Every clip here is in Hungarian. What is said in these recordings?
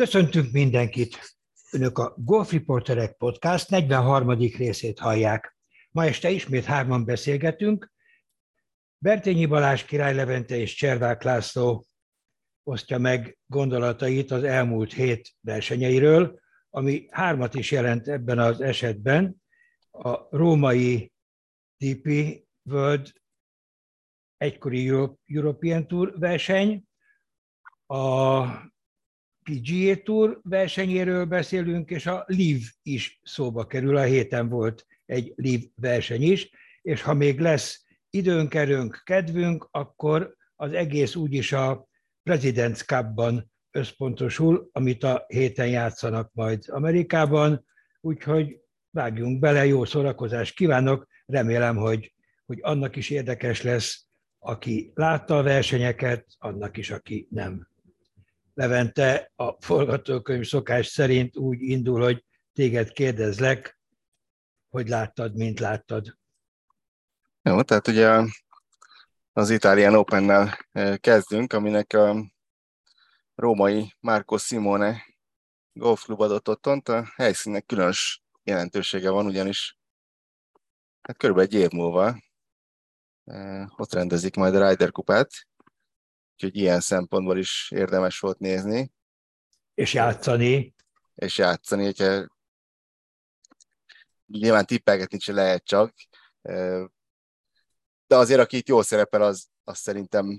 Köszöntünk mindenkit! Önök a Golf Reporterek Podcast 43. részét hallják. Ma este ismét hárman beszélgetünk. Bertényi Balázs, Király Levente és Cservák László osztja meg gondolatait az elmúlt hét versenyeiről, ami hármat is jelent ebben az esetben. A római DP World egykori European Tour verseny, a PGA Tour versenyéről beszélünk, és a Live is szóba kerül. A héten volt egy Live verseny is, és ha még lesz időnk, erőnk, kedvünk, akkor az egész úgyis a President's Cup-ban összpontosul, amit a héten játszanak majd Amerikában, úgyhogy vágjunk bele, jó szórakozást kívánok, remélem, hogy, hogy annak is érdekes lesz, aki látta a versenyeket, annak is, aki nem. Levente a forgatókönyv szokás szerint úgy indul, hogy téged kérdezlek, hogy láttad, mint láttad. Jó, tehát ugye az Italian Open-nel eh, kezdünk, aminek a római Marco Simone golfklub adott otthont. A helyszínnek különös jelentősége van, ugyanis hát körülbelül egy év múlva eh, ott rendezik majd a Ryder kupát, úgyhogy ilyen szempontból is érdemes volt nézni. És játszani. És játszani, hogyha nyilván tippelgetni se lehet csak, de azért, aki itt jól szerepel, az, az szerintem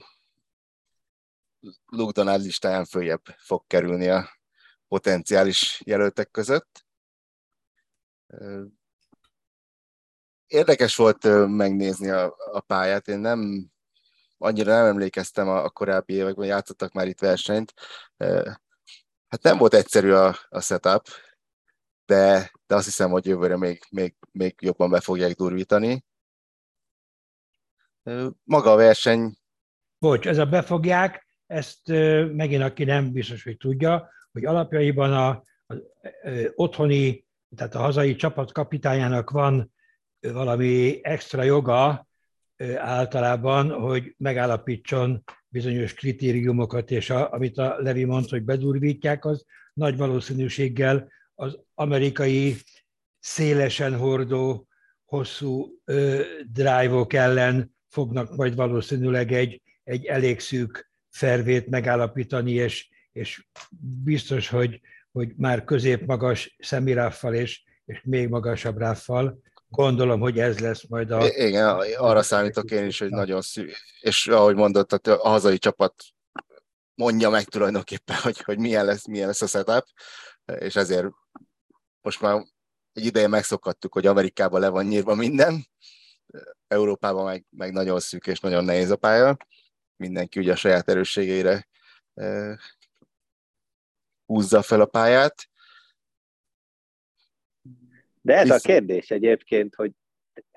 Luke Donald listáján följebb fog kerülni a potenciális jelöltek között. Érdekes volt megnézni a, a pályát, én nem annyira nem emlékeztem a, a korábbi években, játszottak már itt versenyt. Hát nem volt egyszerű a, a setup, de, de azt hiszem, hogy jövőre még, még, még jobban be fogják durvítani. Maga a verseny... Bocs, ez a befogják, ezt megint aki nem biztos, hogy tudja, hogy alapjaiban a, a, a otthoni, tehát a hazai csapat kapitányának van valami extra joga, általában, hogy megállapítson bizonyos kritériumokat, és a, amit a Levi mond, hogy bedurvítják, az nagy valószínűséggel az amerikai szélesen hordó, hosszú ö, drive-ok ellen fognak majd valószínűleg egy, egy elég szűk fervét megállapítani, és, és biztos, hogy, hogy már középmagas szemiráffal és, és még magasabb ráffal Gondolom, hogy ez lesz majd a... Igen, arra számítok én is, hogy nagyon szű. És ahogy mondott, a hazai csapat mondja meg tulajdonképpen, hogy, hogy milyen, lesz, milyen lesz a setup, és ezért most már egy ideje megszokhattuk, hogy Amerikában le van nyírva minden, Európában meg, meg nagyon szűk és nagyon nehéz a pálya. Mindenki ugye a saját erősségeire eh, húzza fel a pályát. De ez Visz... a kérdés egyébként, hogy,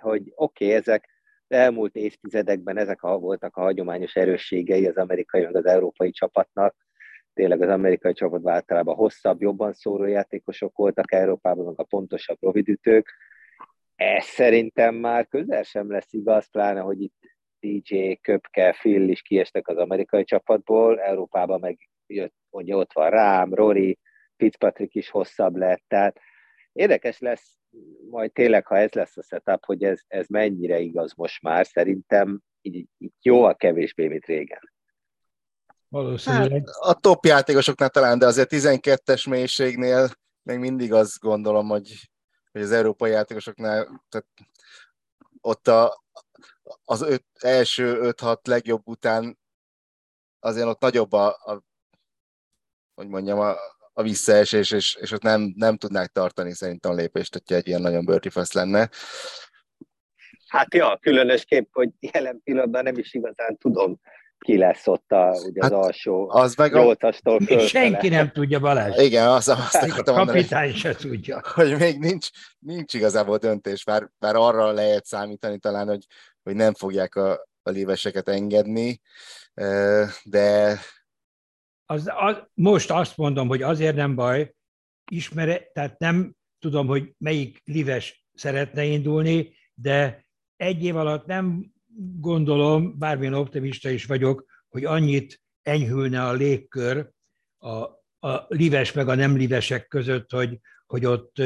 hogy oké, okay, ezek elmúlt évtizedekben ezek a, voltak a hagyományos erősségei az amerikai meg az európai csapatnak. Tényleg az amerikai csapat általában hosszabb, jobban szóró játékosok voltak Európában, meg a pontosabb rövidütők. Ez szerintem már közel sem lesz igaz, pláne, hogy itt DJ, Köpke, Phil is kiestek az amerikai csapatból, Európában meg jött, hogy ott van Rám, Rory, Fitzpatrick is hosszabb lett, tehát Érdekes lesz majd tényleg, ha ez lesz a setup, hogy ez, ez mennyire igaz most már, szerintem így, így jóval kevésbé, mint régen. Valószínűleg. Hát, a top játékosoknál talán, de azért 12-es mélységnél még mindig azt gondolom, hogy, hogy az európai játékosoknál tehát ott a, az öt, első 5-6 legjobb után azért ott nagyobb a, a hogy mondjam, a, a visszaesés, és, és ott nem, nem tudnák tartani szerintem a lépést, hogyha egy ilyen nagyon bőrtifasz lenne. Hát ja, különösképp, hogy jelen pillanatban nem is igazán tudom, ki lesz ott a, ugye az hát alsó az meg a... Senki nem tudja, Balázs. Igen, az, azt a kapitány se tudja. Hogy még nincs, nincs igazából döntés, bár, bár arra lehet számítani talán, hogy, hogy nem fogják a, a léveseket engedni, de, az, az, most azt mondom, hogy azért nem baj, ismere, tehát nem tudom, hogy melyik lives szeretne indulni, de egy év alatt nem gondolom, bármilyen optimista is vagyok, hogy annyit enyhülne a légkör a, a lives meg a nem livesek között, hogy, hogy ott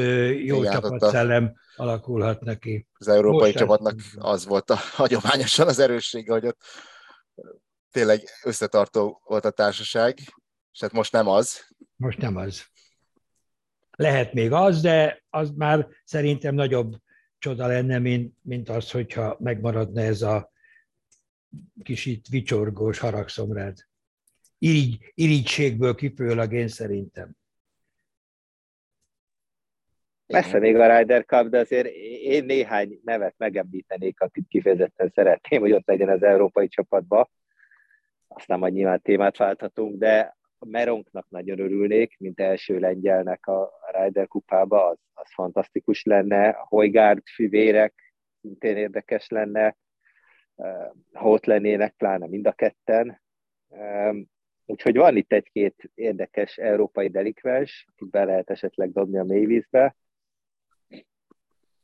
jó Igen, csapatszellem a, alakulhat neki. Az európai Most csapatnak az volt a hagyományosan az erőssége, hogy ott tényleg összetartó volt a társaság, és hát most nem az. Most nem az. Lehet még az, de az már szerintem nagyobb csoda lenne, mint, mint az, hogyha megmaradna ez a kicsit vicsorgós haragszomrád. Irigy, irigységből kifőleg én szerintem. Messze még a Ryder Cup, de azért én néhány nevet megemlítenék, akit kifejezetten szeretném, hogy ott legyen az európai csapatba. Aztán majd nyilván témát válthatunk, de a Meronknak nagyon örülnék, mint első lengyelnek a Ryder kupába, az, az fantasztikus lenne. Hojgárd fivérek szintén érdekes lenne, ha ott lennének, pláne mind a ketten. Úgyhogy van itt egy-két érdekes európai delikvens, akit be lehet esetleg dobni a mélyvízbe.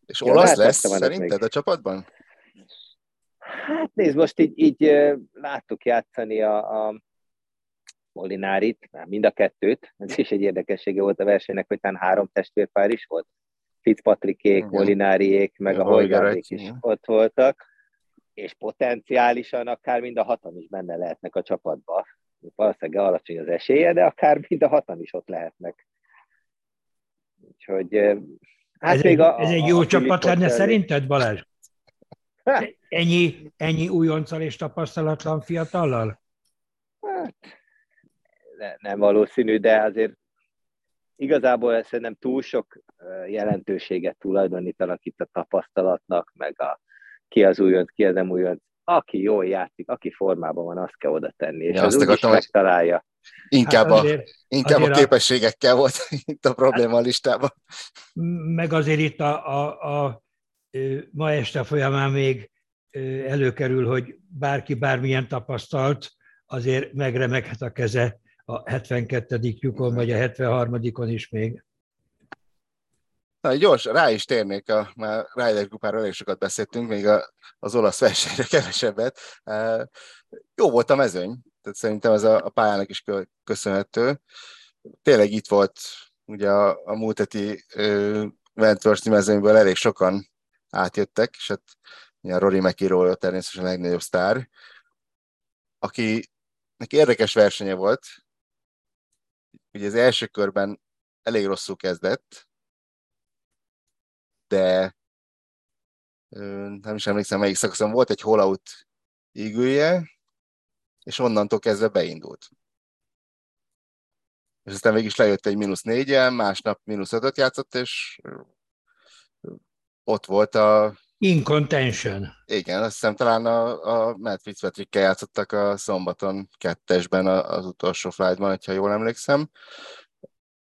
És olasz ja, lesz szerinted még. a csapatban? Hát nézd, most így, így láttuk játszani a, a Molinárit, mind a kettőt, ez is egy érdekessége volt a versenynek, hogy talán három testvérpár is volt. Fitzpatrickék, Molináriék, meg a, a is ott voltak, és potenciálisan akár mind a hatan is benne lehetnek a csapatba. Valószínűleg alacsony az esélye, de akár mind a hatan is ott lehetnek. Úgyhogy Hát ez, még egy, a, ez egy jó a csapat lenne szerinted, Balázs? Ennyi, ennyi újonccal és tapasztalatlan fiatallal? Hát, ne, nem valószínű, de azért igazából szerintem túl sok jelentőséget tulajdonítanak itt a tapasztalatnak, meg a ki az újonc, ki az nem újonc. Aki jól játszik, aki formában van, azt kell oda tenni, és ja, az úgy is megtalálja. Inkább, hát azért, a, inkább azért a képességekkel a, volt itt a probléma a listában. Meg azért itt a, a, a ma este folyamán még előkerül, hogy bárki bármilyen tapasztalt, azért megremeghet a keze a 72. lyukon, vagy a 73-on is még. Na, gyors, rá is térnék, a, már Ryder kupáról elég sokat beszéltünk, még a, az olasz versenyre kevesebbet. Jó volt a mezőny, tehát szerintem ez a, a pályának is köszönhető. Tényleg itt volt ugye a, a múlt heti Wentworth mezőnyből elég sokan átjöttek, és hát a Rory McIlroy természetesen a legnagyobb sztár, aki neki érdekes versenye volt, ugye az első körben elég rosszul kezdett, de nem is emlékszem, melyik szakaszon volt egy holout ígője, és onnantól kezdve beindult. És aztán végig is lejött egy mínusz négyen, másnap mínusz ötöt játszott, és ott volt a... In contention. Igen, azt hiszem talán a, a Matt Fitzpatrick-kel játszottak a szombaton kettesben az utolsó flightban, ha jól emlékszem.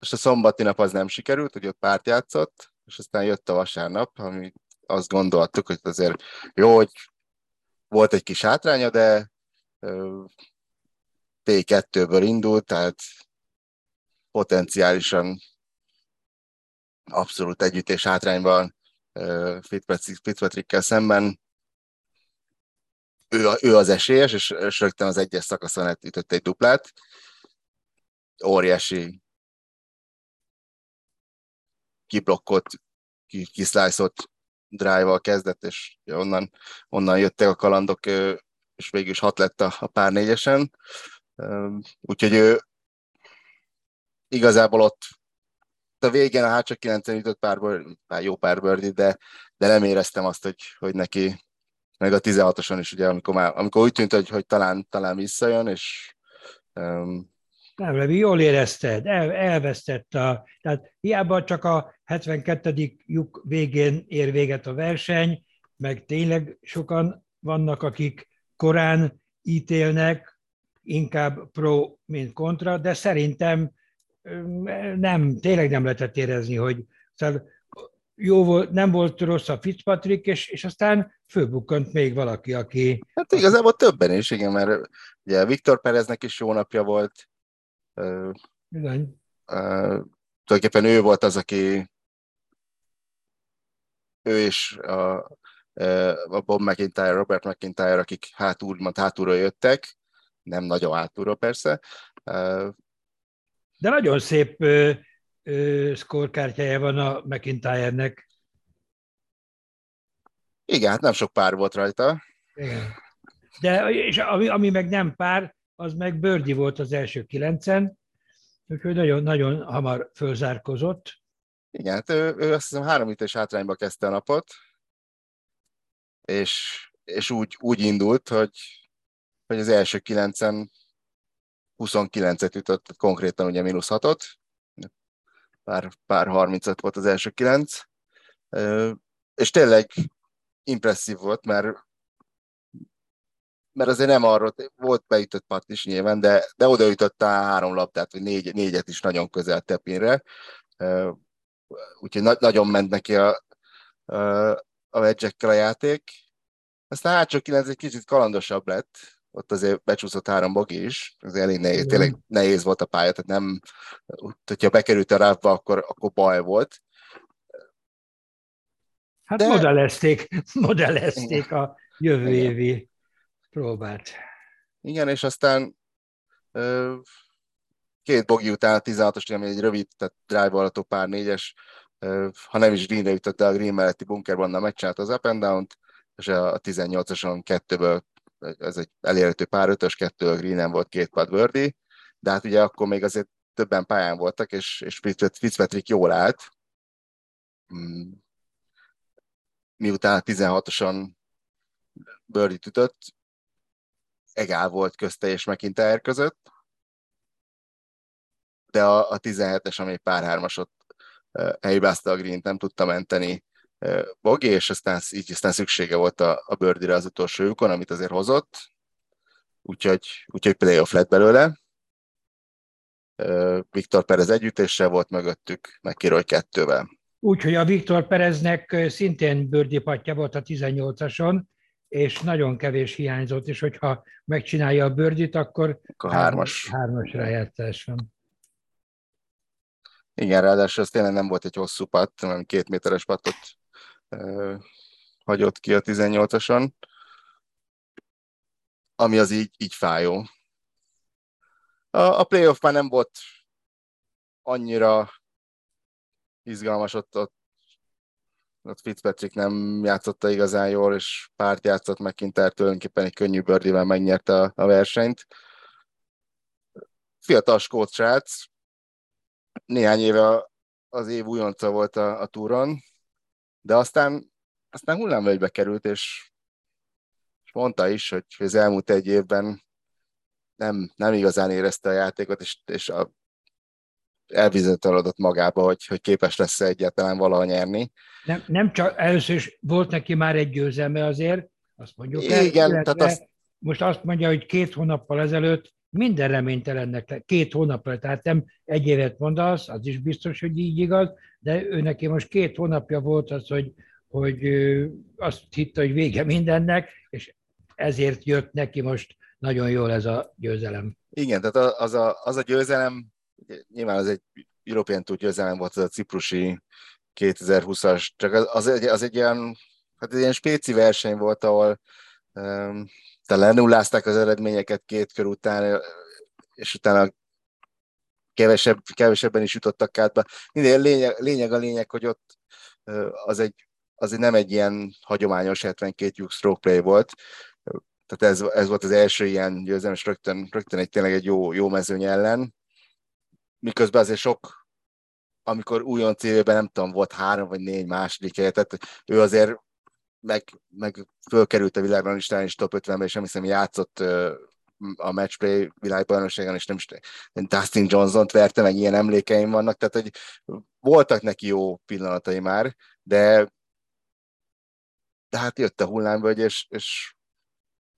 És a szombati nap az nem sikerült, hogy ott párt játszott, és aztán jött a vasárnap, ami azt gondoltuk, hogy azért jó, hogy volt egy kis hátránya, de P2-ből indult, tehát potenciálisan abszolút együttés hátrányban Fitzpatrickkel szemben. Ő, ő az esélyes, és, és rögtön az egyes szakaszon ütött egy duplát. Óriási kiblokkolt, kiszlájszott drive-val kezdett, és onnan, onnan jöttek a kalandok, és végül is hat lett a, a pár négyesen. Úgyhogy ő igazából ott a végén a hátsó 9 ütött pár, pár, jó pár birdie, de, de nem éreztem azt, hogy, hogy neki meg a 16-oson is, ugye, amikor, már, amikor úgy tűnt, hogy, hogy talán, talán visszajön, és um, nem, Levi, jól érezted, el, elvesztett a, tehát hiába csak a 72. lyuk végén ér véget a verseny, meg tényleg sokan vannak, akik korán ítélnek, inkább pro, mint kontra, de szerintem nem, tényleg nem lehetett érezni, hogy szóval jó volt, nem volt rossz a Fitzpatrick, és, és aztán főbukkant még valaki, aki... Hát igazából többen is, igen, mert ugye Viktor Pereznek is jó napja volt. Bizony. Uh, tulajdonképpen ő volt az, aki ő is a, a Bob McIntyre, Robert McIntyre, akik hátul, úgymond hátulról jöttek, nem nagyon hátulról persze, De nagyon szép szkorkártyája van a McIntyre-nek. Igen, hát nem sok pár volt rajta. Igen. De és ami, ami meg nem pár, az meg Bördi volt az első kilencen, úgyhogy nagyon, nagyon hamar fölzárkozott. Igen, hát ő, ő azt hiszem három ütés hátrányba kezdte a napot, és, és úgy, úgy indult, hogy, hogy az első kilencen 29-et ütött, konkrétan ugye mínusz 6-ot, pár, pár 35 volt az első kilenc, és tényleg impresszív volt, mert mert azért nem arról, volt beütött pat is nyilván, de, de odaütötte három labdát, vagy négy, négyet is nagyon közel tepinre. Úgyhogy na, nagyon ment neki a, a, a a játék. Aztán hátsó kilenc egy kicsit kalandosabb lett, ott azért becsúszott három bogi is, az elég nehéz, tényleg nehéz volt a pálya, tehát nem, hogyha bekerült a rávba, akkor, akkor baj volt. Hát De... modellezték, modellezték a jövő évi próbát. Igen, és aztán két bogi után a 16-os, ami egy rövid, tehát drive alató pár négyes, ha nem is greenre jutott, de a green melletti bunkerban megcsinált az up and down és a 18-ason kettőből, ez egy elérhető pár ötös, kettő a greenen volt két pad birdie, de hát ugye akkor még azért többen pályán voltak, és, és Fitzpatrick jól állt. Hmm. Miután a 16-oson birdie ütött, egál volt közte és McIntyre között, de a, a 17-es, ami pár hármasot helybázta a green nem tudta menteni Bogi, és aztán így aztán szüksége volt a, a birdie az utolsó lyukon, amit azért hozott, úgyhogy, úgyhogy playoff lett belőle. Viktor Perez együttéssel volt mögöttük, meg Kiroly kettővel. Úgyhogy a Viktor Pereznek szintén bőrdi patja volt a 18-ason, és nagyon kevés hiányzott, és hogyha megcsinálja a bőrdit, akkor, akkor hármas. hármas rájátszás van. Igen, ráadásul ez tényleg nem volt egy hosszú patt, hanem két méteres pattot hagyott ki a 18-ason, ami az így, így fájó. A, a playoff már nem volt annyira izgalmas, ott, ott ott Fitzpatrick nem játszotta igazán jól, és párt játszott McIntyre tulajdonképpen egy könnyű bőrdével megnyerte a, a versenyt. Fiatal skót srác, néhány éve az év újonca volt a, a túron, de aztán, aztán hullámvölgybe került, és, és mondta is, hogy az elmúlt egy évben nem, nem igazán érezte a játékot, és, és a, elbizonytalanodott magába, hogy, hogy képes lesz egyáltalán valaha nyerni. Nem, nem csak, először is volt neki már egy győzelme azért, azt mondjuk Igen, el, tehát azt... most azt mondja, hogy két hónappal ezelőtt minden reménytelennek, két hónapra, tehát nem egy évet mondasz, az is biztos, hogy így igaz, de ő neki most két hónapja volt az, hogy, hogy azt hitte, hogy vége mindennek, és ezért jött neki most nagyon jól ez a győzelem. Igen, tehát az a, az a győzelem, nyilván az egy European Tour győzelem volt, az a ciprusi 2020-as, csak az, az, egy, az egy ilyen, hát egy ilyen spéci verseny volt, ahol um, lenullázták az eredményeket két kör után, és utána kevesebb, kevesebben is jutottak át. Minden lényeg, lényeg a lényeg, hogy ott az egy, az egy nem egy ilyen hagyományos 72 lyuk stroke play volt, tehát ez, ez volt az első ilyen győzelem, és rögtön, rögtön egy tényleg egy jó, jó mezőny ellen, miközben azért sok amikor újon évben nem tudom, volt három vagy négy második helyet, tehát ő azért meg, meg fölkerült a világban is, is top 50-ben, és nem hiszem, játszott a matchplay világbajnokságon, és nem is Dustin Johnson-t verte, meg ilyen emlékeim vannak, tehát hogy voltak neki jó pillanatai már, de de hát jött a hullámvölgy, és, és,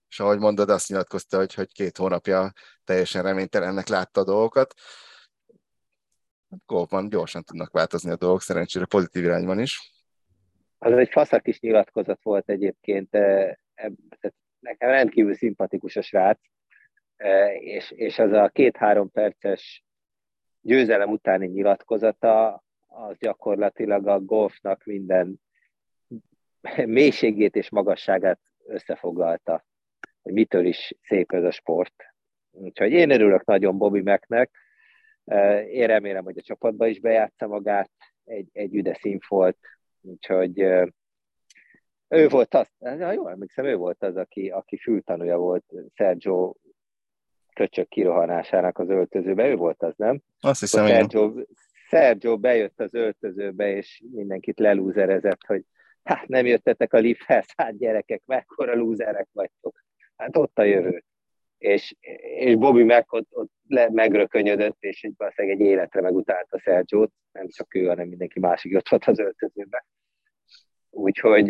és ahogy mondod, azt nyilatkozta, hogy, hogy két hónapja teljesen reménytelennek látta a dolgokat. Hát golfban gyorsan tudnak változni a dolgok, szerencsére pozitív irányban is. Az egy faszak is nyilatkozat volt egyébként, nekem rendkívül szimpatikus a srác, és, és az a két-három perces győzelem utáni nyilatkozata, az gyakorlatilag a golfnak minden mélységét és magasságát összefoglalta, hogy mitől is szép ez a sport. Úgyhogy én örülök nagyon Bobby Megnek, Én remélem, hogy a csapatba is bejátsza magát, egy, egy üde színfolt, úgyhogy ő volt az, ha jól emlékszem, ő volt az, aki, aki fültanúja volt Sergio köcsök kirohanásának az öltözőbe, ő volt az, nem? Azt hiszem, Sergio, Sergio bejött az öltözőbe, és mindenkit lelúzerezett, hogy hát nem jöttetek a lifthez, hát gyerekek, mekkora lúzerek vagytok. Hát ott a jövő. És, és Bobby meg ott, ott le, megrökönyödött, és egy, egy életre megutálta Sergio-t, nem csak ő, hanem mindenki másik ott volt az öltözőben. Úgyhogy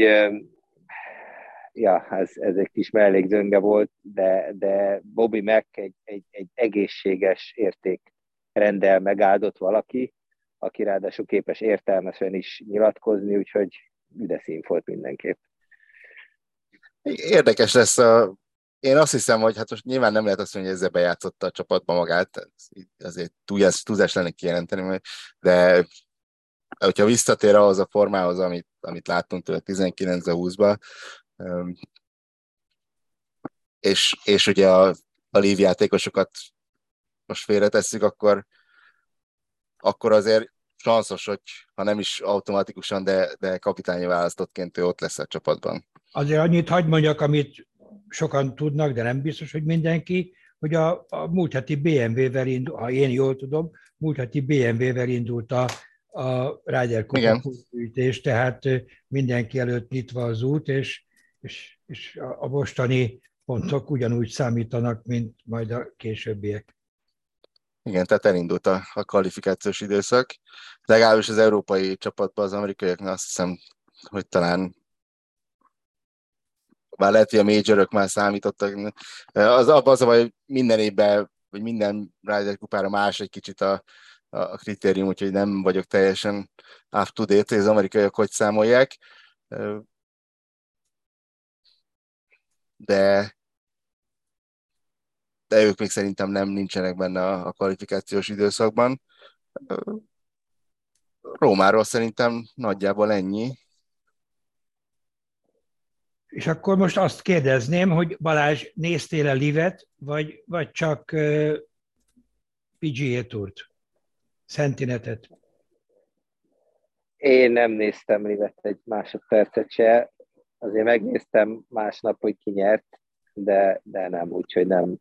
ja, ez, ez egy kis mellékzönge volt, de, de Bobby Mac egy, egy, egy egészséges érték rendel megáldott valaki, aki ráadásul képes értelmesen is nyilatkozni, úgyhogy üde szín volt mindenképp. Érdekes lesz a én azt hiszem, hogy hát most nyilván nem lehet azt mondani, hogy ezzel bejátszotta a csapatba magát, azért túlzás, túlzás lenne kijelenteni, de hogyha visszatér ahhoz a formához, amit, amit láttunk tőle 19-20-ban, és, és ugye a, a lívjátékosokat most félretesszük, akkor, akkor azért sanszos, hogy ha nem is automatikusan, de, de kapitányi választottként ő ott lesz a csapatban. Azért annyit hagyd mondjak, amit sokan tudnak, de nem biztos, hogy mindenki, hogy a, a múlt heti BMW-vel indult, ha én jól tudom, múlt heti BMW-vel indult a, a Ryder Kupa tehát mindenki előtt nyitva az út, és, és, és a mostani pontok ugyanúgy számítanak, mint majd a későbbiek. Igen, tehát elindult a, a kvalifikációs időszak. Legalábbis az európai csapatban az amerikaiaknál azt hiszem, hogy talán bár lehet, hogy a majorok már számítottak. Az abban az, hogy minden évben, vagy minden Ryder kupára más egy kicsit a, a kritérium, úgyhogy nem vagyok teljesen up to date, hogy az amerikaiak hogy számolják. De de ők még szerintem nem nincsenek benne a, a kvalifikációs időszakban. Rómáról szerintem nagyjából ennyi. És akkor most azt kérdezném, hogy Balázs, néztél-e livet, vagy, vagy csak uh, PGA Tourt, Szentinetet? Én nem néztem livet egy másodpercet se. Azért megnéztem másnap, hogy ki nyert, de, de nem, úgyhogy nem,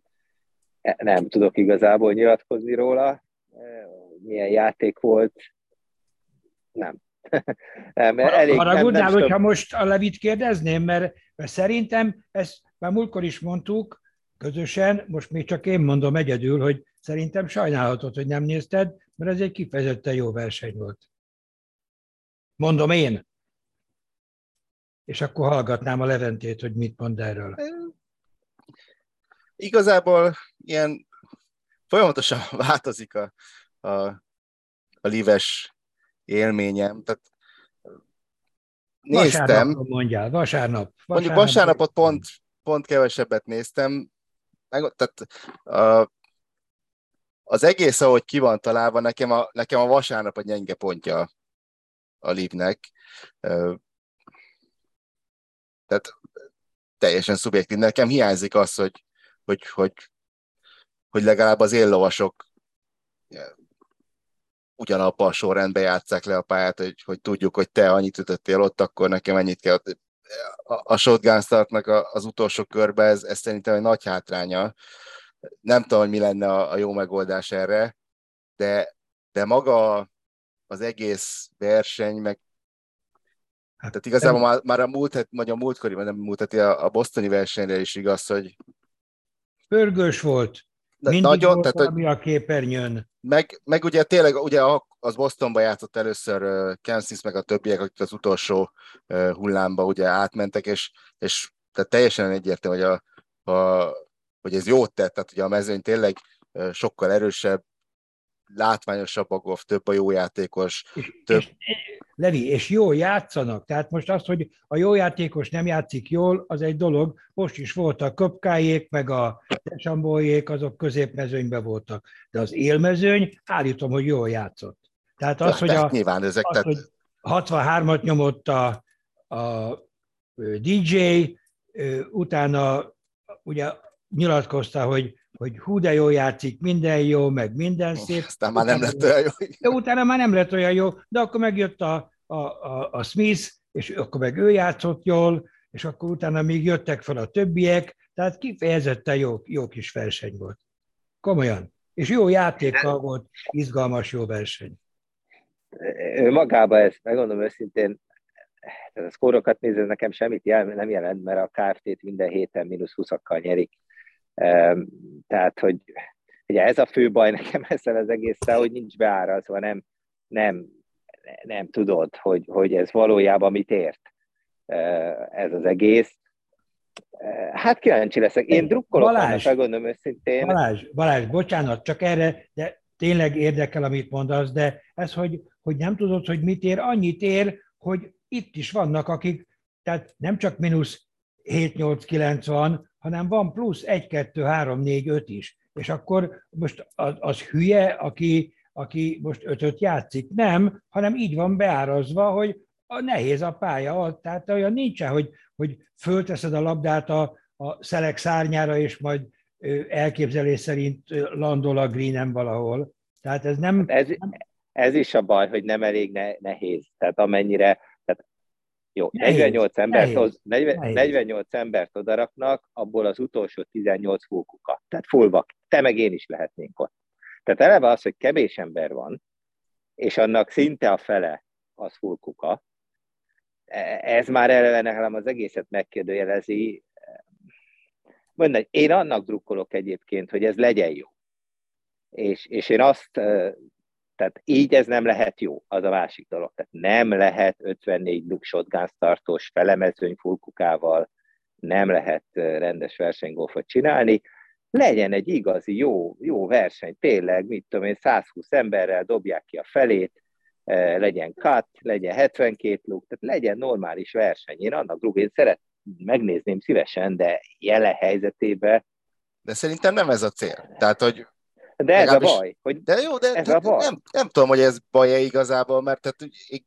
nem tudok igazából nyilatkozni róla. Milyen játék volt, nem. nem, elég, Haragudnál, nem, nem hogyha most a Levit kérdezném, mert, mert szerintem, ezt már múltkor is mondtuk, közösen, most még csak én mondom egyedül, hogy szerintem sajnálhatod, hogy nem nézted, mert ez egy kifejezetten jó verseny volt. Mondom én. És akkor hallgatnám a Leventét, hogy mit mond erről. Igazából ilyen folyamatosan változik a, a, a lives élményem. Tehát néztem. Vasárnap mondjál, vasárnap. vasárnap. Mondjuk vasárnapot pont, pont kevesebbet néztem. Meg, tehát az egész, ahogy ki van találva, nekem a, nekem a vasárnap a gyenge pontja a livnek. Tehát teljesen szubjektív. Nekem hiányzik az, hogy, hogy, hogy, hogy legalább az éllovasok ugyanabban a sorrendben játszák le a pályát, hogy, hogy tudjuk, hogy te annyit ütöttél ott, akkor nekem ennyit kell. A, a shotgun startnak az utolsó körbe, ez, ez szerintem egy nagy hátránya. Nem tudom, hogy mi lenne a, a jó megoldás erre, de, de maga az egész verseny, meg Hát, Tehát igazából már, már a múlt, vagy a múltkori, vagy nem múlt, a, a bosztoni versenyre is igaz, hogy... Pörgős volt. Mindig nagyon, volt tehát, valami a képernyőn. Meg, meg ugye tényleg ugye az Bostonban játszott először uh, Kansas, meg a többiek, akik az utolsó uh, hullámba ugye átmentek, és, és tehát teljesen egyértelmű, hogy, a, a, hogy ez jót tett, tehát ugye a mezőny tényleg sokkal erősebb, látványosabb a golf, több a jó játékos. És, több... és, Levi, és jól játszanak. Tehát most az, hogy a jó játékos nem játszik jól, az egy dolog. Most is voltak köpkájék, meg a tesambójék, azok középmezőnyben voltak. De az élmezőny, állítom, hogy jól játszott. Tehát az, hogy, a, nyilván ezek, az, tehát... hogy 63-at nyomott a, a DJ, utána ugye nyilatkozta, hogy hogy hú de jó játszik, minden jó, meg minden szép. Aztán már nem lett olyan jó. De utána már nem lett olyan jó, de akkor megjött a, a, a, a Smith, és akkor meg ő játszott jól, és akkor utána még jöttek fel a többiek, tehát kifejezetten jó, jó kis verseny volt. Komolyan. És jó játékkal volt, izgalmas jó verseny. Magában ezt, megmondom őszintén, tehát a szkórokat nézve nekem semmit jel, nem jelent, mert a KFT-t minden héten mínusz 20-akkal nyerik. Tehát, hogy ugye ez a fő baj nekem ezzel az egésszel, hogy nincs beárazva, nem, nem, nem tudod, hogy, hogy ez valójában mit ért ez az egész. Hát kíváncsi leszek. Én drukkolok Balázs, gondolom őszintén. Balázs, Balázs, bocsánat, csak erre, de tényleg érdekel, amit mondasz, de ez, hogy, hogy nem tudod, hogy mit ér, annyit ér, hogy itt is vannak, akik, tehát nem csak mínusz 7-8-9 van, hanem van plusz 1, 2, 3, 4, 5 is. És akkor most az, az hülye, aki, aki most ötöt játszik. Nem, hanem így van beárazva, hogy a nehéz a pálya, tehát olyan nincsen, hogy, hogy fölteszed a labdát a, a szelek szárnyára, és majd elképzelés szerint landol a greenem valahol. Tehát ez nem... Ez, ez is a baj, hogy nem elég ne, nehéz. Tehát amennyire jó, nehéz, 48 embert, nehéz, hoz, 40, nehéz. 48 embert odaraknak, abból az utolsó 18 fókuka. Tehát fullback. Te meg én is lehetnénk ott. Tehát eleve az, hogy kevés ember van, és annak szinte a fele az fullkuka, e, ez már eleve nekem az egészet megkérdőjelezi. Mondani, én annak drukkolok egyébként, hogy ez legyen jó. És, és én azt tehát így ez nem lehet jó, az a másik dolog. Tehát nem lehet 54 look shotgun tartós felemezőny fulkukával, nem lehet rendes versenygolfot csinálni. Legyen egy igazi jó, jó verseny, tényleg, mit tudom én, 120 emberrel dobják ki a felét, legyen cut, legyen 72 luk, tehát legyen normális verseny. Én annak druk, én szeret, megnézném szívesen, de jelen helyzetében de szerintem nem ez a cél. Tehát, hogy de ez a baj. Hogy de jó, de, ez de, a baj. Nem, nem tudom, hogy ez baj-e igazából, mert tehát, én,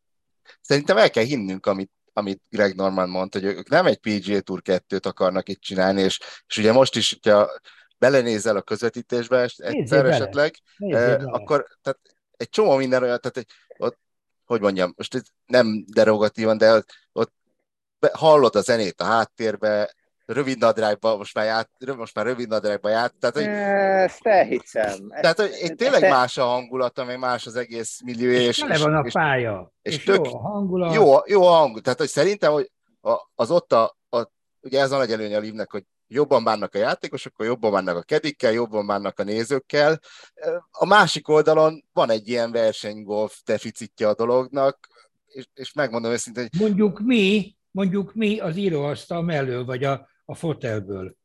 szerintem el kell hinnünk, amit, amit Greg Norman mondta, hogy ők nem egy PGA Tour 2-t akarnak itt csinálni, és, és ugye most is, hogyha belenézel a közvetítésbe egyszer esetleg, eh, akkor tehát egy csomó minden olyan, tehát egy, ott, hogy mondjam, most nem derogatívan, de ott, ott hallod a zenét a háttérbe, rövid nadrágba, most már, ját, most már rövid nadrágba ját. Tehát, hogy, Ezt elhiszem. Tehát, hogy én tényleg ezt, más a hangulata, meg más az egész millió. És, és, van a pálya. És, és, és tök, jó a hangulat. Jó, jó a hangulat. Tehát, hogy szerintem, hogy az ott a, a ugye ez a nagy előnye a Livnek, hogy jobban bánnak a játékosokkal, jobban bánnak a kedikkel, jobban bánnak a nézőkkel. A másik oldalon van egy ilyen versenygolf deficitje a dolognak, és, és megmondom őszintén, hogy... Mondjuk mi, mondjuk mi az íróasztal mellől, vagy a, a fotelből.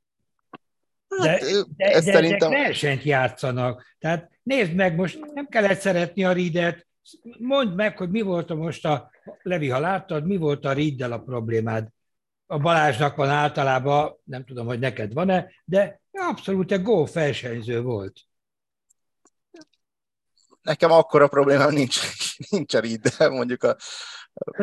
De, hát, de, de szerintem... versenyt játszanak. Tehát nézd meg, most nem kellett szeretni a Ridet, mondd meg, hogy mi volt a most a, Levi, ha láttad, mi volt a Riddel a problémád? A Balázsnak van általában, nem tudom, hogy neked van-e, de abszolút egy golf versenyző volt. Nekem akkor a problémám nincs, nincs a Riddel, mondjuk a...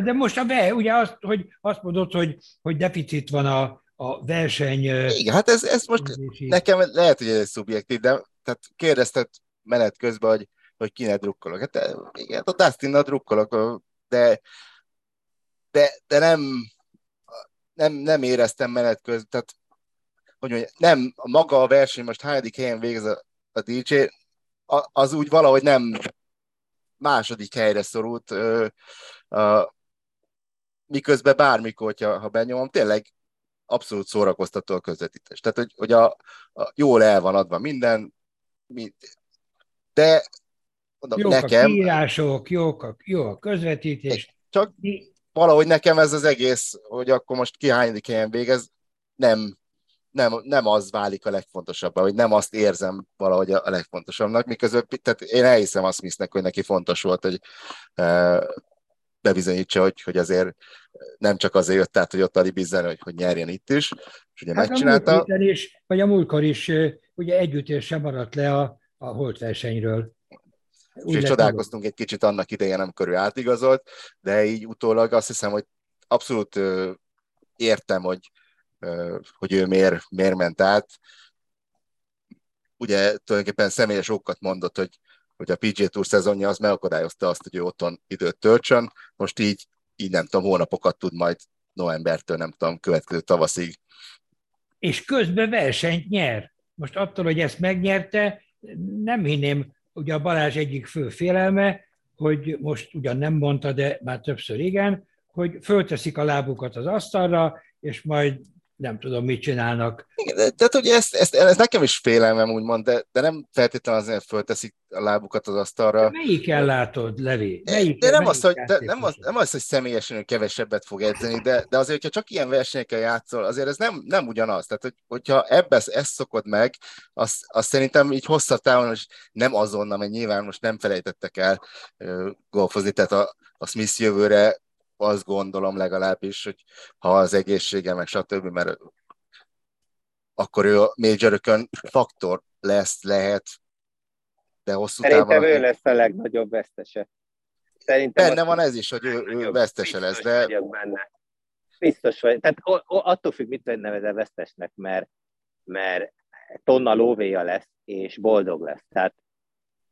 De most a be, ugye azt, hogy azt mondod, hogy, hogy deficit van a, a verseny... Igen, hát ez, ez most nekem lehet, hogy ez szubjektív, de tehát kérdezted menet közben, hogy, hogy kinek drukkolok. Hát igen, a dustin drukkolok, de, de, de nem, nem, nem éreztem menet közben, tehát hogy mondjam, nem, maga a verseny most hányadik helyen végez a, a DJ, az úgy valahogy nem második helyre szorult, ö, ö, miközben bármikor, hogyha, ha benyomom, tényleg abszolút szórakoztató a közvetítés. Tehát, hogy, hogy a, a, jól el van adva minden, de mondom, jók nekem... a kiírások, jók a, jó a közvetítés. Csak valahogy nekem ez az egész, hogy akkor most ki hányadik helyen végez, nem, nem, nem az válik a legfontosabb, hogy nem azt érzem valahogy a, legfontosabbnak, miközben tehát én elhiszem azt Smithnek, hogy neki fontos volt, hogy bebizonyítsa, hogy, hogy azért nem csak azért jött át, hogy ott alibizzen, hogy, hogy nyerjen itt is, és ugye hát megcsinálta. A is, vagy a múltkor is ugye együttér sem maradt le a, a holtversenyről. Úgyhogy csodálkoztunk egy kicsit annak idején, amikor ő átigazolt, de így utólag azt hiszem, hogy abszolút értem, hogy, hogy ő miért, miért ment át. ugye tulajdonképpen személyes okat mondott, hogy, hogy a PGA Tour szezonja az megakadályozta azt, hogy ő otthon időt töltsön. Most így, így nem tudom, hónapokat tud majd novembertől, nem tudom, következő tavaszig. És közben versenyt nyer. Most attól, hogy ezt megnyerte, nem hinném, ugye a Balázs egyik fő félelme, hogy most ugyan nem mondta, de már többször igen, hogy fölteszik a lábukat az asztalra, és majd nem tudom, mit csinálnak. Igen, de, tehát ugye ezt, ezt, ez nekem is félelmem, úgymond, de, de nem feltétlenül azért fölteszik a lábukat az asztalra. De melyiken látod, Levi? Melyik, de nem az, hogy, de nem, az, nem az, hogy személyesen ő kevesebbet fog edzeni, de, de azért, hogyha csak ilyen versenyekkel játszol, azért ez nem, nem ugyanaz. Tehát, hogy, hogyha ebbe ezt szokod meg, azt, azt szerintem így hosszabb távon, és nem azonnal, mert nyilván most nem felejtettek el uh, golfozni, tehát a, a Smith jövőre azt gondolom legalábbis, hogy ha az egészsége, meg stb., mert akkor ő a majorökön faktor lesz, lehet, de hosszú Szerintem távon... ő lesz a legnagyobb vesztese. Szerintem Benne van ez is, hogy ő, ő vesztese lesz, de... Benne. Biztos vagy. Tehát attól függ, mit nevezel vesztesnek, mert, mert tonna lóvéja lesz, és boldog lesz. Tehát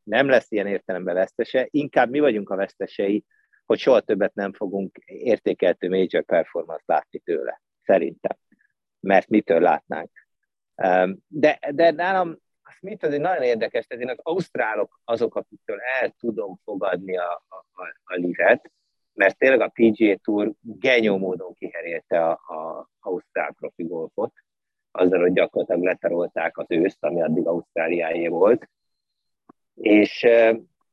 nem lesz ilyen értelemben vesztese, inkább mi vagyunk a vesztesei, hogy soha többet nem fogunk értékeltő major performance látni tőle, szerintem. Mert mitől látnánk. De, de nálam Smith az egy nagyon érdekes, tehát én az ausztrálok azok, akiktől el tudom fogadni a, a, a, a livet, mert tényleg a PGA Tour genyó módon kiherélte a, a ausztrál profi golfot, azzal, hogy gyakorlatilag letarolták az őszt, ami addig Ausztráliáé volt. És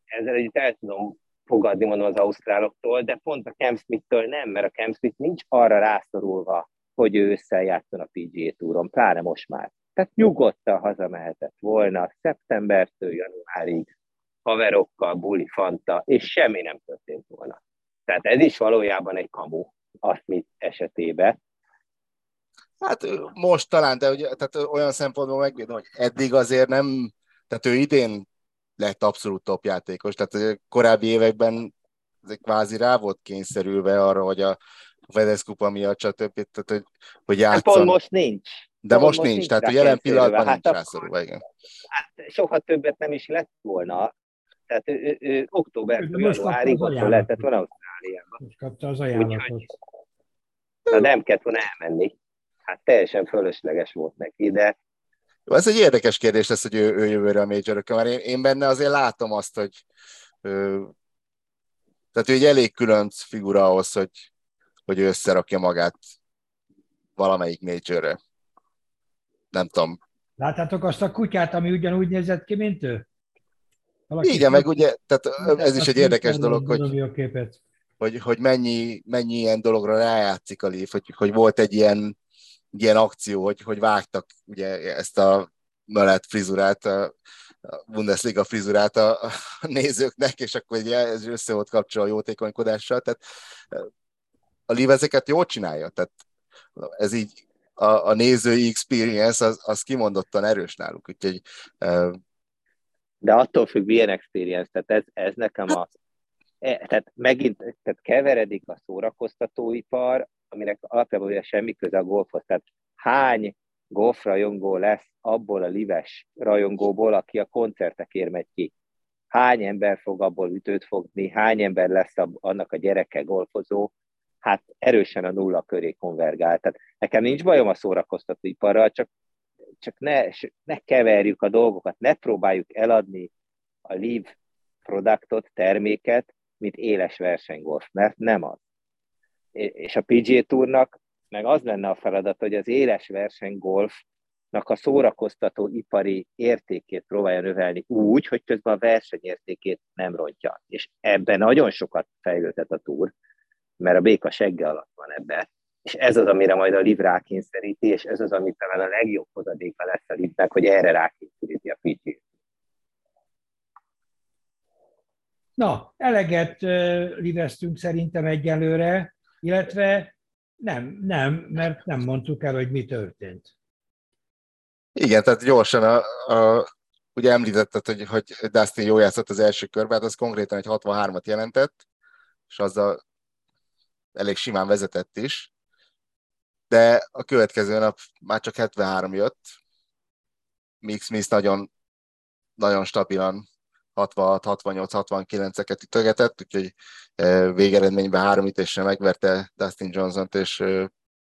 ezzel együtt el tudom fogadni, mondom, az ausztráloktól, de pont a Cam Smith-től nem, mert a Cam Smith nincs arra rászorulva, hogy ő összejátszon a PGA Touron, pláne most már. Tehát nyugodtan hazamehetett volna szeptembertől januárig, haverokkal, buli fanta, és semmi nem történt volna. Tehát ez is valójában egy kamu, azt mit esetében. Hát most talán, de ugye, tehát olyan szempontból megvédem, hogy eddig azért nem, tehát ő idén lett abszolút top játékos. Tehát korábbi években kvázi rá volt kényszerülve arra, hogy a Fedez kupa miatt, stb. Tehát, hogy, hogy hát. Pont most nincs. De pont most, most nincs, nincs tehát a jelen pillanatban hát nincs rászorulva, igen. Hát soha többet nem is lett volna. Tehát ő, ő, ő októbertől januárig ott lehetett volna Ausztráliában. Most kapta az ajánlatot. Na nem kellett volna elmenni. Hát teljesen fölösleges volt neki, de ez egy érdekes kérdés lesz, hogy ő, ő jövőre a major mert én, én benne azért látom azt, hogy ő, tehát ő egy elég külön figura ahhoz, hogy, hogy ő összerakja magát valamelyik majorre. Nem tudom. Láttátok azt a kutyát, ami ugyanúgy nézett ki, mint ő? Valaki Igen, meg ugye, tehát ez is egy érdekes dolog, hogy, hogy, hogy mennyi, mennyi ilyen dologra rájátszik a Leaf, hogy, hogy volt egy ilyen ilyen akció, hogy, hogy vágtak ugye ezt a mellett frizurát, a Bundesliga frizurát a, a nézőknek, és akkor ugye ez össze volt kapcsolva a jótékonykodással, tehát a Liv ezeket jól csinálja, tehát ez így a, a nézői experience az, az kimondottan erős náluk, úgyhogy de attól függ, milyen experience, tehát ez, ez nekem a, e, tehát megint tehát keveredik a szórakoztatóipar aminek alapjában ugye semmi köze a golfhoz. Tehát hány golfrajongó lesz abból a lives rajongóból, aki a koncertekért megy ki? Hány ember fog abból ütőt fogni, hány ember lesz annak a gyereke golfozó, hát erősen a nulla köré konvergál. Tehát nekem nincs bajom a szórakoztatóiparral, csak, csak ne, ne keverjük a dolgokat, ne próbáljuk eladni a live produktot, terméket, mint éles versenygolf, mert nem az és a PGA Tournak meg az lenne a feladat, hogy az éles versenygolfnak a szórakoztató ipari értékét próbálja növelni úgy, hogy közben a versenyértékét nem rontja. És ebben nagyon sokat fejlődhet a túr, mert a béka segge alatt van ebben. És ez az, amire majd a liv rákényszeríti, és ez az, ami talán a legjobb hozadéka lesz a livnek, hogy erre rákényszeríti a PGA. Na, eleget liveztünk szerintem egyelőre illetve nem, nem, mert nem mondtuk el, hogy mi történt. Igen, tehát gyorsan, a, a, ugye említetted, hogy, hogy Dustin jó játszott az első körben, hát az konkrétan egy 63-at jelentett, és azzal elég simán vezetett is, de a következő nap már csak 73 jött, Mix Smith nagyon nagyon stabilan 66-68-69-eket ütögetett, úgyhogy végeredményben három ütésre megverte Dustin Johnson-t és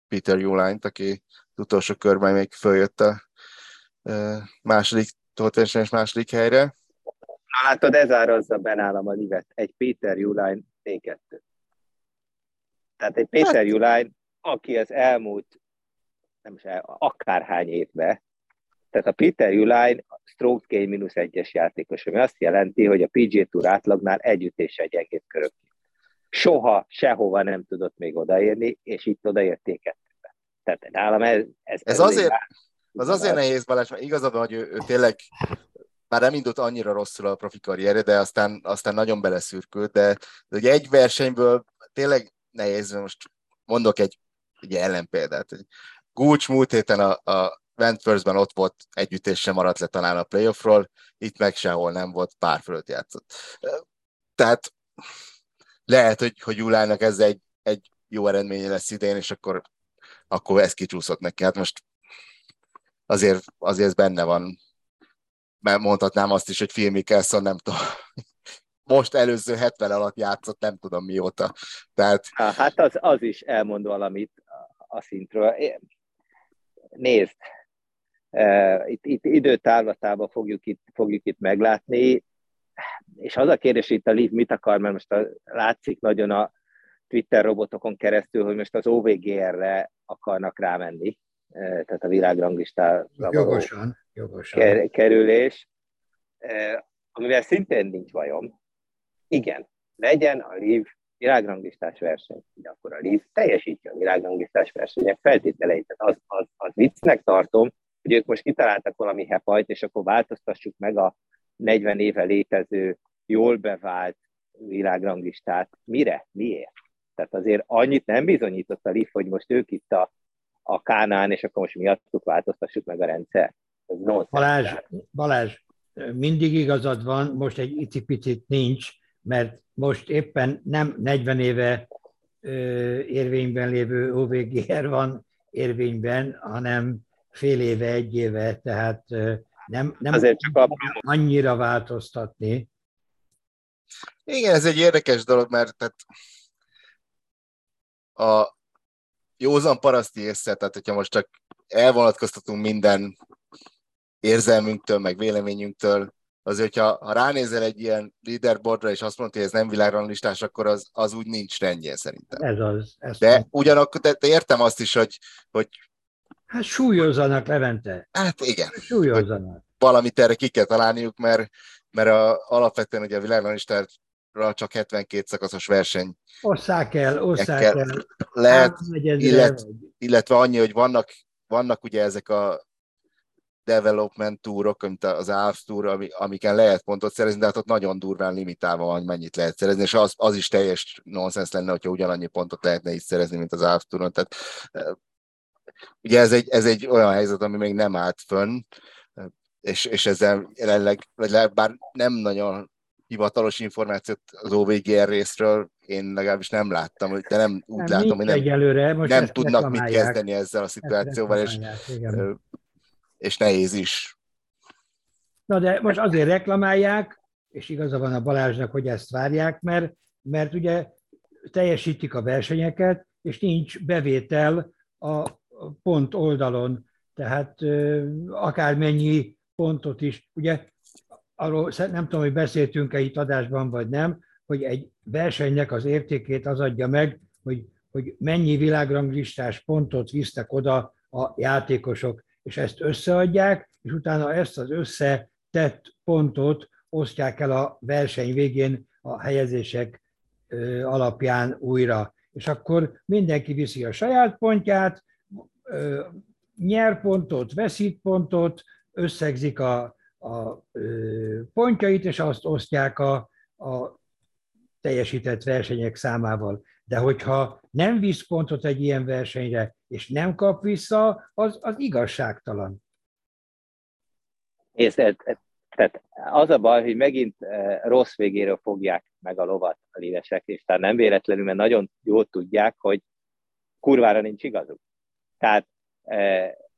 Peter Uline-t, aki az utolsó körben még följött a második, és második helyre. Na látod, ez árazza benálam a livet. Egy Peter Uline T2. Tehát egy Peter hát... Uline, aki az elmúlt nem is el, akárhány évben tehát a Peter Uline stroke gain mínusz egyes játékos, ami azt jelenti, hogy a PG Tour átlagnál együtt és egy egész körök. Soha, sehova nem tudott még odaérni, és itt odaérték kettőbe. Tehát nálam ez... Ez, ez, azért, az azért nehéz, Balázs, mert igazad hogy ő, ő tényleg már nem indult annyira rosszul a profi karrierje, de aztán, aztán nagyon beleszürkült, de, de ugye egy versenyből tényleg nehéz, most mondok egy, egy ellenpéldát. Gulcs múlt héten a, a Wentworthben ott volt, együttés sem maradt le talán a playoffról, itt meg sehol nem volt, pár fölött játszott. Tehát lehet, hogy, hogy Julának ez egy, egy jó eredménye lesz idén, és akkor, akkor ez kicsúszott neki. Hát most azért, azért ez benne van. Mert mondhatnám azt is, hogy Phil Mickelson nem tudom, most előző 70 alatt játszott, nem tudom mióta. Tehát... Hát az, az is elmond valamit a szintről. Nézd, itt, itt időtávlatában fogjuk itt, fogjuk itt meglátni, és az a kérdés itt a Leaf mit akar, mert most a, látszik nagyon a Twitter robotokon keresztül, hogy most az OVGR-re akarnak rámenni, tehát a világranglistára jogosan, jogosan. kerülés, amivel szintén nincs bajom. Igen, legyen a Leaf világranglistás verseny, hogy akkor a Leaf teljesítje a világranglistás versenyek feltételeit. Tehát az, az, az viccnek tartom, hogy ők most kitaláltak valami hepajt, és akkor változtassuk meg a 40 éve létező, jól bevált világranglistát. Mire? Miért? Tehát azért annyit nem bizonyított a LIF, hogy most ők itt a, a Kánán, és akkor most miattuk változtassuk meg a rendszer. Balázs, Balázs, mindig igazad van, most egy icipicit nincs, mert most éppen nem 40 éve érvényben lévő OVGR van érvényben, hanem fél éve, egy éve, tehát nem, nem Azért csak a... annyira változtatni. Igen, ez egy érdekes dolog, mert tehát a józan paraszti észre, tehát hogyha most csak elvonatkoztatunk minden érzelmünktől, meg véleményünktől, azért, hogyha ha ránézel egy ilyen leaderboardra, és azt mondod, hogy ez nem világranglistás, akkor az, az úgy nincs rendjén szerintem. Ez az. Ez de ugyanakkor de, de értem azt is, hogy, hogy Hát súlyozzanak, Levente. Hát igen. Súlyozzanak. Valamit erre ki kell találniuk, mert, mert a, alapvetően ugye a világranglistát csak 72 szakaszos verseny. Osszák el, osszák el. Lehet, illet, illetve annyi, hogy vannak, vannak ugye ezek a development túrok, mint az ALF túr, ami, amiken lehet pontot szerezni, de hát ott nagyon durván limitálva van, mennyit lehet szerezni, és az, az is teljes nonsens lenne, hogyha ugyanannyi pontot lehetne is szerezni, mint az ALF túron. Tehát Ugye ez egy, ez egy olyan helyzet, ami még nem állt fönn, és, és ezzel jelenleg, vagy bár nem nagyon hivatalos információt az OVGR részről én legalábbis nem láttam, de nem úgy nem, látom, hogy nem, egyelőre, most nem tudnak mit kezdeni ezzel a szituációval, és, és nehéz is. Na de most azért reklamálják, és igaza van a Balázsnak, hogy ezt várják, mert, mert ugye teljesítik a versenyeket, és nincs bevétel a pont oldalon, tehát akármennyi pontot is, ugye arról nem tudom, hogy beszéltünk-e itt adásban, vagy nem, hogy egy versenynek az értékét az adja meg, hogy, hogy mennyi világranglistás pontot visznek oda a játékosok, és ezt összeadják, és utána ezt az összetett pontot osztják el a verseny végén a helyezések alapján újra. És akkor mindenki viszi a saját pontját, nyer pontot, veszít pontot, összegzik a, a pontjait, és azt osztják a, a teljesített versenyek számával. De hogyha nem visz pontot egy ilyen versenyre, és nem kap vissza, az, az igazságtalan. És ez, tehát az a baj, hogy megint rossz végéről fogják meg a lovat a lívesek, és tehát nem véletlenül, mert nagyon jól tudják, hogy kurvára nincs igazuk. Tehát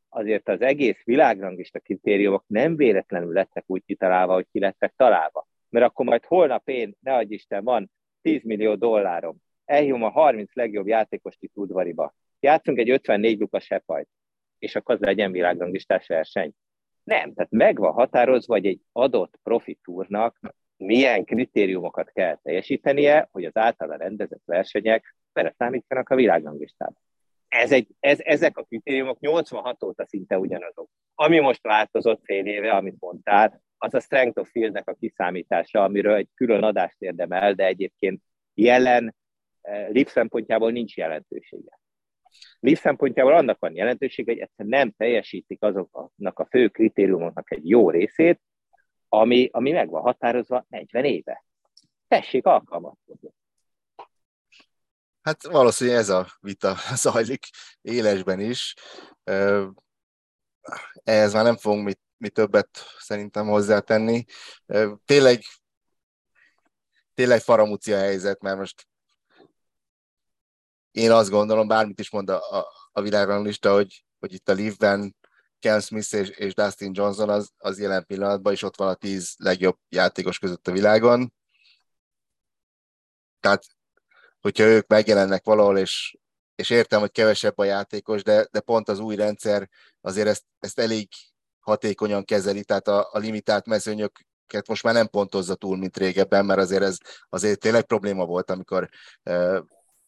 azért az egész világrangista kritériumok nem véletlenül lettek úgy kitalálva, hogy ki lettek találva. Mert akkor majd holnap én, ne adj Isten, van 10 millió dollárom, elhívom a 30 legjobb játékost itt udvariba, játszunk egy 54 lukas sepajt, és akkor az legyen világranglistás verseny. Nem, tehát meg van határozva, hogy egy adott profitúrnak milyen kritériumokat kell teljesítenie, hogy az általa rendezett versenyek beleszámítsanak a világranglistába. Ez egy, ez, ezek a kritériumok 86 óta szinte ugyanazok. Ami most változott fél éve, amit mondtál, az a strength of fieldnek a kiszámítása, amiről egy külön adást érdemel, de egyébként jelen eh, LIP szempontjából nincs jelentősége. LIP szempontjából annak van jelentősége, hogy egyszerűen nem teljesítik azoknak a fő kritériumoknak egy jó részét, ami, ami meg van határozva 40 éve. Tessék alkalmazkodni. Hát valószínűleg ez a vita zajlik élesben is. Ehhez már nem fogunk mit, mit többet szerintem hozzátenni. Tényleg, tényleg faramúcia helyzet, mert most én azt gondolom, bármit is mond a, a, világranglista, hogy, hogy itt a Leafben Ken Smith és, és Dustin Johnson az, az jelen pillanatban is ott van a tíz legjobb játékos között a világon. Tehát, hogyha ők megjelennek valahol, és, és értem, hogy kevesebb a játékos, de, de pont az új rendszer azért ezt, ezt elég hatékonyan kezeli, tehát a, a limitált mezőnyöket most már nem pontozza túl, mint régebben, mert azért ez azért tényleg probléma volt, amikor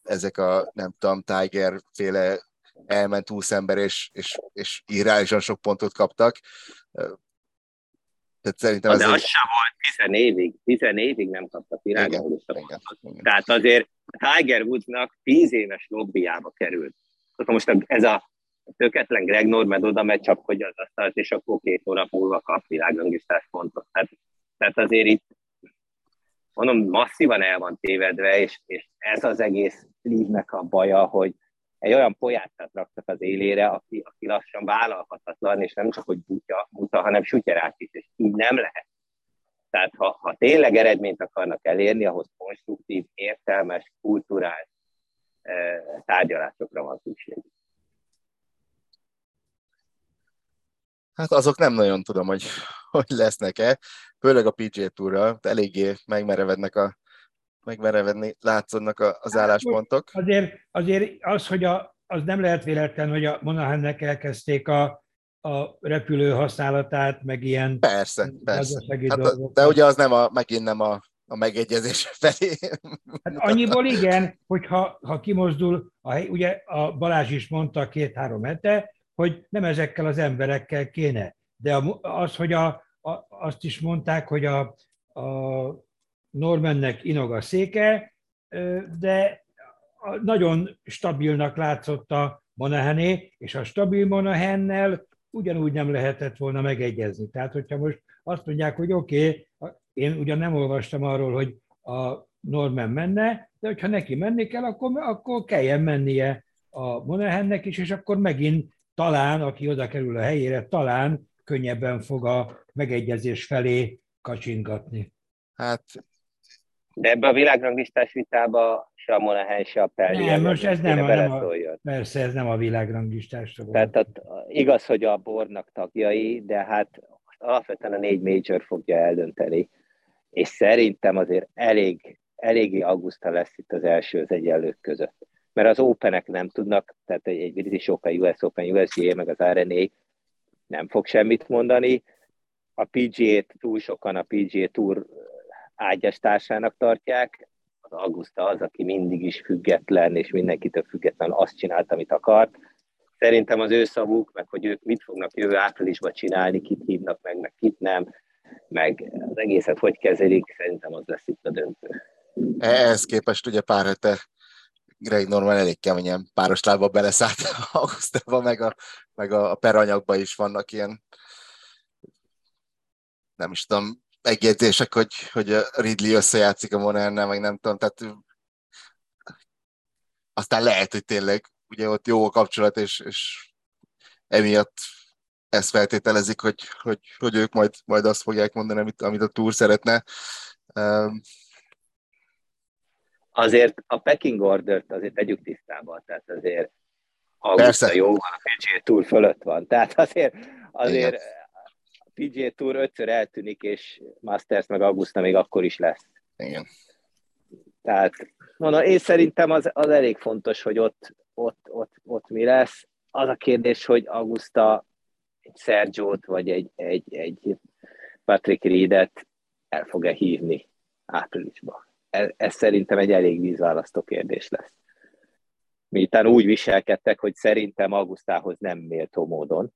ezek a, nem tudom, Tiger féle elment 20 ember, és, és, és irányosan sok pontot kaptak. Tehát szerintem De az egy... sem volt 10 évig, 10 évig nem kaptak irányos Tehát azért Tiger Woodsnak 10 éves lobbyába került. Most ez a töketlen Greg Norman oda megy, csapkodja az asztalt, és akkor két hónap múlva kap világrangisztás pontot. Tehát, tehát azért itt mondom, masszívan el van tévedve, és, és ez az egész lívnek a baja, hogy egy olyan pojáttát raktak az élére, aki, aki lassan vállalhatatlan, és nem csak, hogy butya, buta, hanem sutyerát is, és így nem lehet. Tehát ha, ha tényleg eredményt akarnak elérni, ahhoz konstruktív, értelmes, kulturális e, tárgyalásokra van szükség. Hát azok nem nagyon tudom, hogy, hogy lesznek-e, főleg a PGA Tourra, eléggé megmerevednek a, megmerevedni látszódnak az hát, álláspontok. Azért, azért az, hogy a, az nem lehet véletlen, hogy a Monahannek elkezdték a, a repülő használatát, meg ilyen persze, persze. Hát, de ugye az nem a, megint nem a, a megegyezés felé. Hát annyiból igen, hogyha ha kimozdul, a ugye a Balázs is mondta két-három hete, hogy nem ezekkel az emberekkel kéne. De az, hogy a, a, azt is mondták, hogy a, a Normannek inog a széke, de nagyon stabilnak látszott a Monahané, és a stabil Monahennel ugyanúgy nem lehetett volna megegyezni. Tehát, hogyha most azt mondják, hogy oké, okay, én ugyan nem olvastam arról, hogy a Norman menne, de hogyha neki menni kell, akkor, akkor kelljen mennie a Monahannek is, és akkor megint talán, aki oda kerül a helyére, talán könnyebben fog a megegyezés felé kacsingatni. Hát de ebbe a világranglistás vitába se a Monahan, se a Pelli. Nem, most ez nem, a, nem a, persze, ez nem a világranglistás. Tehát a, igaz, hogy a bornak tagjai, de hát alapvetően a négy major fogja eldönteni. És szerintem azért elég, eléggé auguszta lesz itt az első az egyenlők között. Mert az Openek nem tudnak, tehát egy, egy British Open, US Open, USGA, meg az RNA nem fog semmit mondani. A PGA-t túl sokan a PGA Tour ágyas társának tartják, Augusta az, aki mindig is független, és mindenkitől független azt csinált, amit akart. Szerintem az ő szavuk, meg hogy ők mit fognak jövő áprilisban csinálni, kit hívnak meg, meg kit nem, meg az egészet hogy kezelik, szerintem az lesz itt a döntő. Ehhez képest ugye pár hete Greg Norman elég keményen páros lábba beleszállt Augustában, meg a, meg a peranyagban is vannak ilyen nem is tudom, megjegyzések, hogy, hogy a Ridley összejátszik a Monernel, meg nem tudom, tehát aztán lehet, hogy tényleg ugye ott jó a kapcsolat, és, és emiatt ezt feltételezik, hogy, hogy, hogy ők majd, majd azt fogják mondani, amit, amit a túr szeretne. Um, azért a pecking order azért tegyük tisztába, tehát azért Augusta jó a PGA Tour fölött van. Tehát azért, azért PGA Tour ötször eltűnik, és Masters meg Augusta még akkor is lesz. Igen. Tehát mondom, én szerintem az, az elég fontos, hogy ott, ott, ott, ott mi lesz. Az a kérdés, hogy Augusta egy Sergio-t, vagy egy, egy, egy Patrick Reedet el fog-e hívni áprilisban. Ez, ez szerintem egy elég vízválasztó kérdés lesz. Miután úgy viselkedtek, hogy szerintem Augustához nem méltó módon.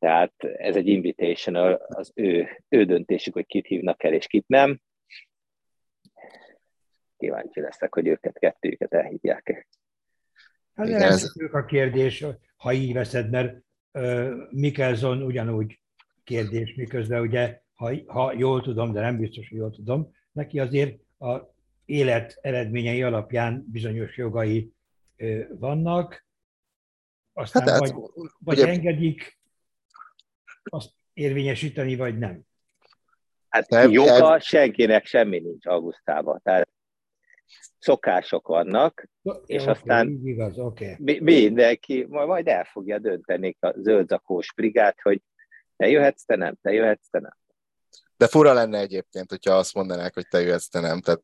Tehát ez egy invitation, az ő, ő döntésük, hogy kit hívnak el és kit nem. Kíváncsi leszek, hogy őket kettőjüket elhívják-e. Hát ez a kérdés, ha így veszed, mert uh, Mikkelson ugyanúgy kérdés, miközben ugye, ha, ha jól tudom, de nem biztos, hogy jól tudom, neki azért a élet eredményei alapján bizonyos jogai vannak, aztán hát, vagy, vagy ugye, engedik azt érvényesíteni, vagy nem. Hát nem, joga nem. senkinek semmi nincs augusztában. Tehát szokások vannak, ja, és okay, aztán igaz, okay. mindenki majd el fogja dönteni a zöldzakós brigát, hogy te jöhetsz, te nem, te jöhetsz, te nem. De fura lenne egyébként, hogyha azt mondanák, hogy te jöhetsz, te nem. Tehát,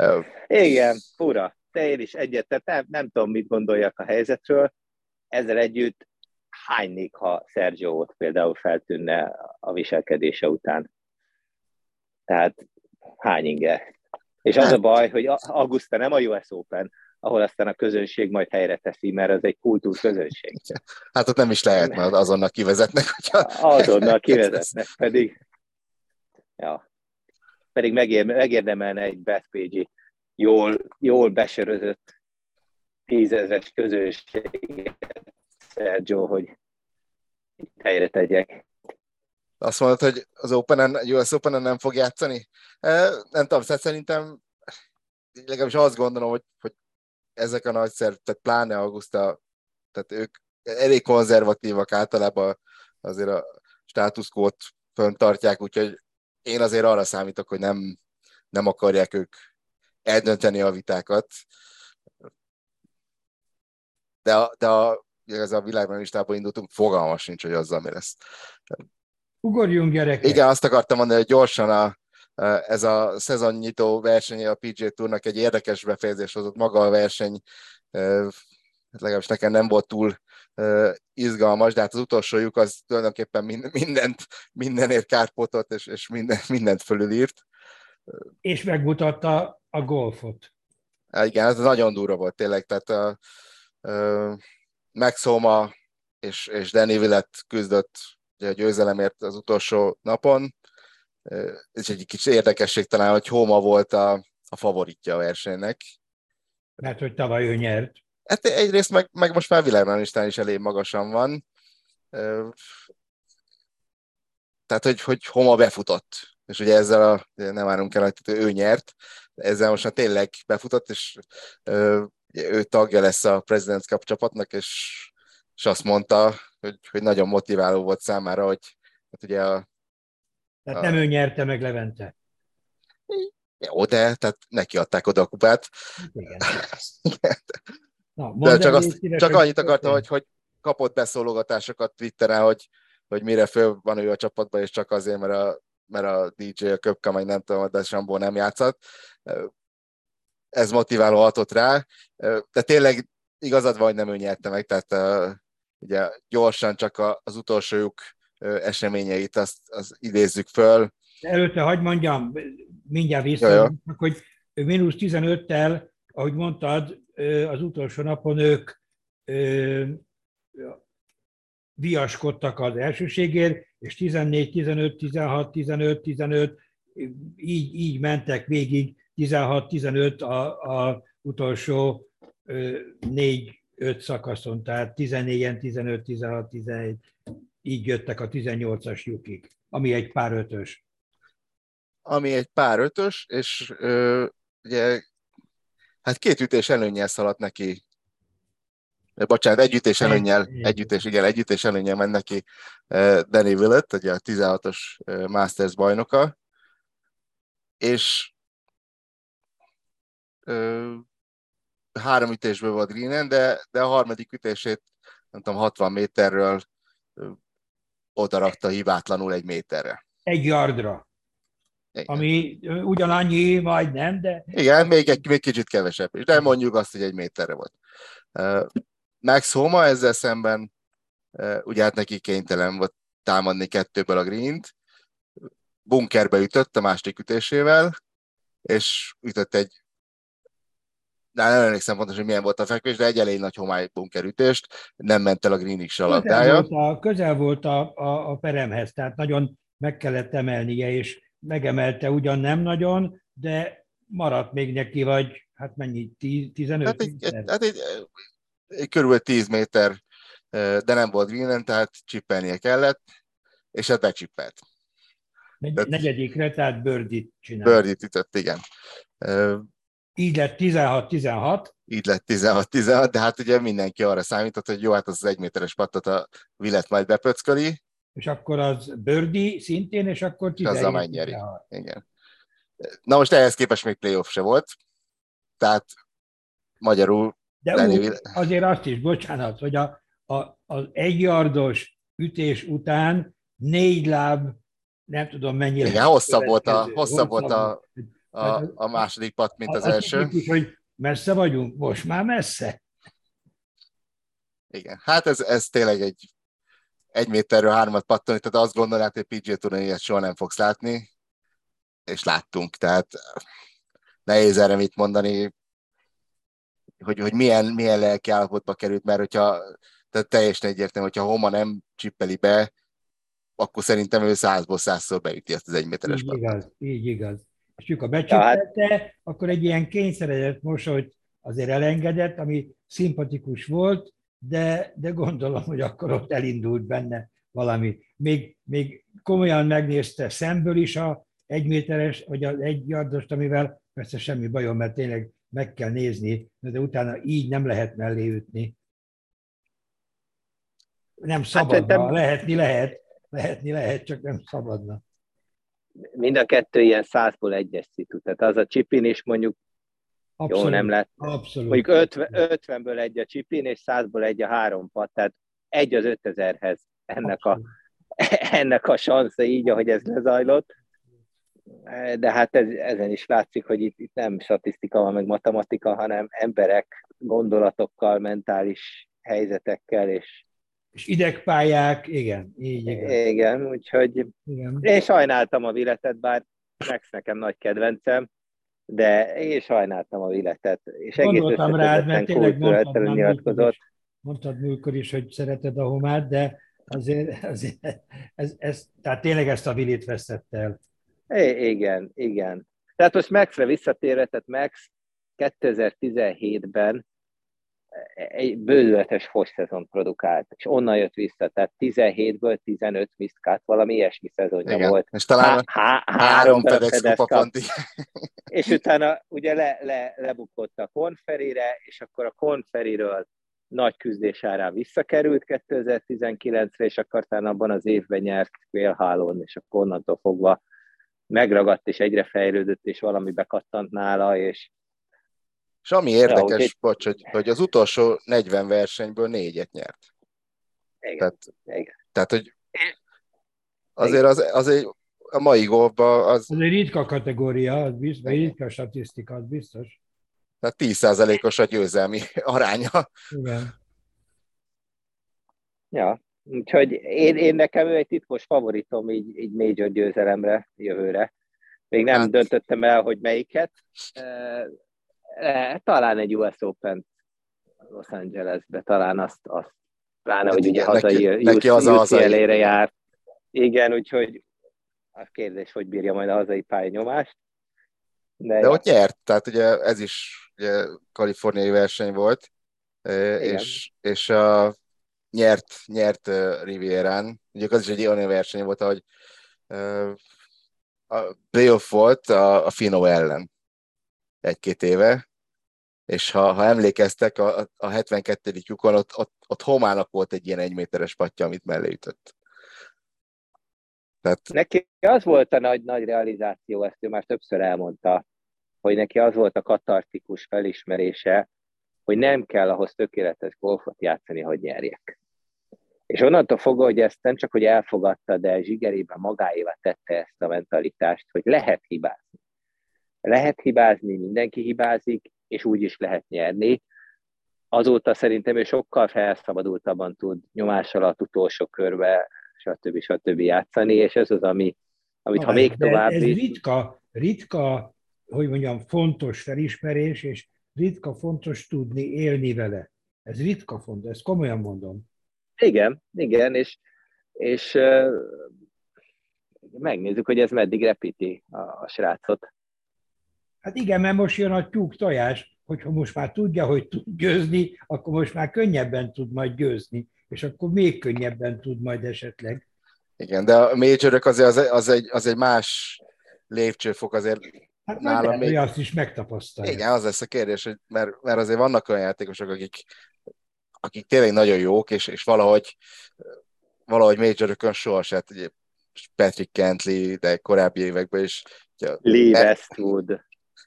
uh... Igen, fura. Te én is egyet, tehát nem, nem tudom, mit gondoljak a helyzetről. Ezzel együtt hánynék, ha Sergio ott például feltűnne a viselkedése után. Tehát hány inge. És az a hát- baj, hogy Augusta nem a US Open, ahol aztán a közönség majd helyre teszi, mert ez egy kultúr közönség. Hát ott nem is lehet, mert azonnal kivezetnek. Hogyha... Azonnal kivezetnek, pedig ja. pedig megér, megérdemelne egy Bethpage jól, jól besörözött tízezes közönséget, Sergio, hogy helyre tegyek. Azt mondod, hogy az Open-en, US Open-en nem fog játszani? Nem tudom, szerintem legalábbis azt gondolom, hogy, hogy ezek a nagyszer, tehát pláne Augusta, tehát ők elég konzervatívak általában azért a státuszkót föntartják, úgyhogy én azért arra számítok, hogy nem, nem akarják ők eldönteni a vitákat. De, de a, ez a világban listában indultunk, fogalmas nincs, hogy azzal mi lesz. Ugorjunk gyerekek! Igen, azt akartam mondani, hogy gyorsan a, ez a szezonnyitó verseny a PG Tournak egy érdekes befejezés hozott maga a verseny, legalábbis nekem nem volt túl izgalmas, de hát az utolsó lyuk az tulajdonképpen mindent, mindenért kárpotot, és, és minden, mindent fölülírt. És megmutatta a golfot. Igen, ez nagyon durva volt tényleg, tehát a, a Maxoma és, és Danny Willett küzdött ugye a győzelemért az utolsó napon, és egy kicsit érdekesség talán, hogy Homa volt a, a favoritja a versenynek. Mert hogy tavaly ő nyert. Hát egyrészt meg, meg most már világranglistán is elég magasan van. Tehát, hogy, hogy Homa befutott. És ugye ezzel a, nem árunk el, hogy ő nyert, ezzel most már tényleg befutott, és ő tagja lesz a President's Cup csapatnak, és, és azt mondta, hogy, hogy nagyon motiváló volt számára, hogy hát ugye a tehát nem ő nyerte meg Levente. Jó, de tehát neki adták oda a kupát. Igen. Na, de csak, azt, csak annyit akartam, hogy, hogy kapott beszólogatásokat Twitteren, hogy, hogy mire föl van ő a csapatban, és csak azért, mert a, mert a DJ, a Köpka, meg nem tudom, de Sambó nem játszott. Ez motiváló hatott rá, de tényleg igazad van, hogy nem ő nyerte meg, tehát ugye gyorsan csak az utolsó lyuk eseményeit, azt, azt idézzük föl. Előtte hagyd mondjam, mindjárt vissza, hogy mínusz 15-tel, ahogy mondtad, az utolsó napon ők viaskodtak az elsőségért, és 14, 15, 16, 15, 15, így, így mentek végig, 16, 15 a, a utolsó 4-5 szakaszon, tehát 14-en, 15, 16, 11, így jöttek a 18-as lyukig, ami egy pár ötös. Ami egy pár ötös, és ö, ugye, hát két ütés előnyel szaladt neki. Bocsánat, együttés előnyel, együttés, igen, együttés előnyel ment neki Danny Willett, ugye a 16-os Masters bajnoka, és három ütésből volt greenen, de, de a harmadik ütését, nem tudom, 60 méterről odarakta hibátlanul egy méterre. Egy yardra. Igen. Ami ugyanannyi, vagy nem, de... Igen, még egy még kicsit kevesebb is, de mondjuk azt, hogy egy méterre volt. Max Homa ezzel szemben, ugye hát neki kénytelen volt támadni kettőből a green-t, bunkerbe ütött a második ütésével, és ütött egy de nem emlékszem pontosan, hogy milyen volt a fekvés, de egy elég nagy homály bunkerütést, nem ment el a Greenwich labdája. Közel volt, a, közel volt a, a, a peremhez, tehát nagyon meg kellett emelnie, és megemelte ugyan nem nagyon, de maradt még neki, vagy hát mennyi, 15 hát egy, méter? Hát egy, egy, körülbelül 10 méter, de nem volt Greenen, tehát csippelnie kellett, és hát becsippelt. Negy, tehát, negyedikre, tehát Birdit csinált. Birdit ütött, igen. Így lett 16-16. Így lett 16-16, de hát ugye mindenki arra számított, hogy jó, hát az, az egyméteres pattot a Villet majd bepöcköli. És akkor az Bördi szintén, és akkor 17 Azzal megnyeri. Igen. Na most ehhez képest még playoff se volt, tehát magyarul... De úgy, azért azt is, bocsánat, hogy a, a, az egyardos ütés után négy láb, nem tudom mennyire... Igen, hosszabb volt a, hosszabb volt a, a, a második pat, mint az, az első. Is, hogy messze vagyunk, most már messze. Igen, hát ez, ez tényleg egy egy méterről hármat pattani, tehát azt gondolnád, hogy PG Touron ilyet soha nem fogsz látni, és láttunk, tehát nehéz erre mit mondani, hogy, hogy milyen, milyen lelki állapotba került, mert hogyha tehát teljesen egyértelmű, hogyha Homa nem csippeli be, akkor szerintem ő százból százszor beüti ezt az egyméteres Így igaz, így igaz és a becsüttette, hát... akkor egy ilyen kényszeredett mosolyt azért elengedett, ami szimpatikus volt, de, de gondolom, hogy akkor ott elindult benne valami. Még, még komolyan megnézte szemből is a egyméteres, vagy az egyardost, amivel persze semmi bajom, mert tényleg meg kell nézni, de utána így nem lehet mellé ütni. Nem hát szabadna, hát, lehetni lehet, lehetni lehet, csak nem szabadna mind a kettő ilyen százból egyes szitu. Tehát az a csipin is mondjuk abszolút, jó nem lett. Abszolút. Mondjuk 50, 50-ből egy a csipin, és százból egy a három pat, tehát egy az ötezerhez ennek a, ennek a sansza így, ahogy ez lezajlott. De hát ez, ezen is látszik, hogy itt, itt nem statisztika van, meg matematika, hanem emberek gondolatokkal, mentális helyzetekkel és és idegpályák, igen, így igen. Igen, úgyhogy igen. én sajnáltam a viletet, bár Max nekem nagy kedvencem, de én sajnáltam a viletet. És Gondoltam rád, mert tényleg mondtad, nyilatkozott. Is, mondtad múlkor is, hogy szereted a homát, de azért, azért ez, ez, tehát tényleg ezt a vilit veszett el. É, igen, igen. Tehát most Maxre visszatérve, tehát Max 2017-ben egy bőzületes fos szezon produkált, és onnan jött vissza, tehát 17-ből 15 miszkát, valami ilyesmi szezonja Igen. volt. És talán há- há- három FedEx pont. És utána ugye le, le, lebukott a konferire, és akkor a konferiről nagy küzdés árán visszakerült 2019-re, és akkor abban az évben nyert félhálón, és akkor onnantól fogva megragadt, és egyre fejlődött, és valami bekattant nála, és és ami érdekes, ja, bocs, hogy, hogy az utolsó 40 versenyből négyet nyert. Igen. Tehát, Igen. tehát hogy azért az, az egy, a mai golfban az... Ez egy ritka kategória, az biztos, egy ritka statisztika, az biztos. Tehát 10%-os a győzelmi aránya. Igen. Ja, úgyhogy én, én nekem ő egy titkos favoritom így, így major győzelemre jövőre. Még nem hát... döntöttem el, hogy melyiket, Eh, talán egy US Open Los Angelesbe, talán azt, azt pláne, hogy ugye hazai neki, az UC, elére jár. Igen, úgyhogy a kérdés, hogy bírja majd a hazai nyomást. De, De ott nyert, tehát ugye ez is ugye, kaliforniai verseny volt, eh, és, és a, nyert, nyert uh, Rivierán. Ugye az is egy olyan verseny volt, hogy uh, a playoff volt a, a Fino ellen egy-két éve, és ha, ha emlékeztek, a, a 72. lyukon ott, ott, ott Homának volt egy ilyen egyméteres patja, amit mellé ütött. Tehát... Neki az volt a nagy, nagy realizáció, ezt ő már többször elmondta, hogy neki az volt a katartikus felismerése, hogy nem kell ahhoz tökéletes golfot játszani, hogy nyerjek. És onnantól fogva, hogy ezt nem csak, hogy elfogadta, de zsigerében magáévá tette ezt a mentalitást, hogy lehet hibázni. Lehet hibázni, mindenki hibázik, és úgy is lehet nyerni. Azóta szerintem ő sokkal felszabadultabban tud nyomás alatt utolsó körbe, stb. stb. játszani, és ez az, ami, amit ha még tovább ez is... ritka, ritka, hogy mondjam, fontos felismerés, és ritka fontos tudni élni vele. Ez ritka fontos, ezt komolyan mondom. Igen, igen, és, és megnézzük, hogy ez meddig repíti a, a srácot. Hát igen, mert most jön a tyúk tojás, hogyha most már tudja, hogy tud győzni, akkor most már könnyebben tud majd győzni, és akkor még könnyebben tud majd esetleg. Igen, de a major azért az, az, egy, az egy más lépcsőfok azért Hát nálam még... azt is megtapasztalja. Igen, az lesz a kérdés, hogy mert, mert azért vannak olyan játékosok, akik, akik tényleg nagyon jók, és, és valahogy, valahogy majorökön sohasem, ugye Patrick Kentley, de korábbi években is. Lee mert, Westwood.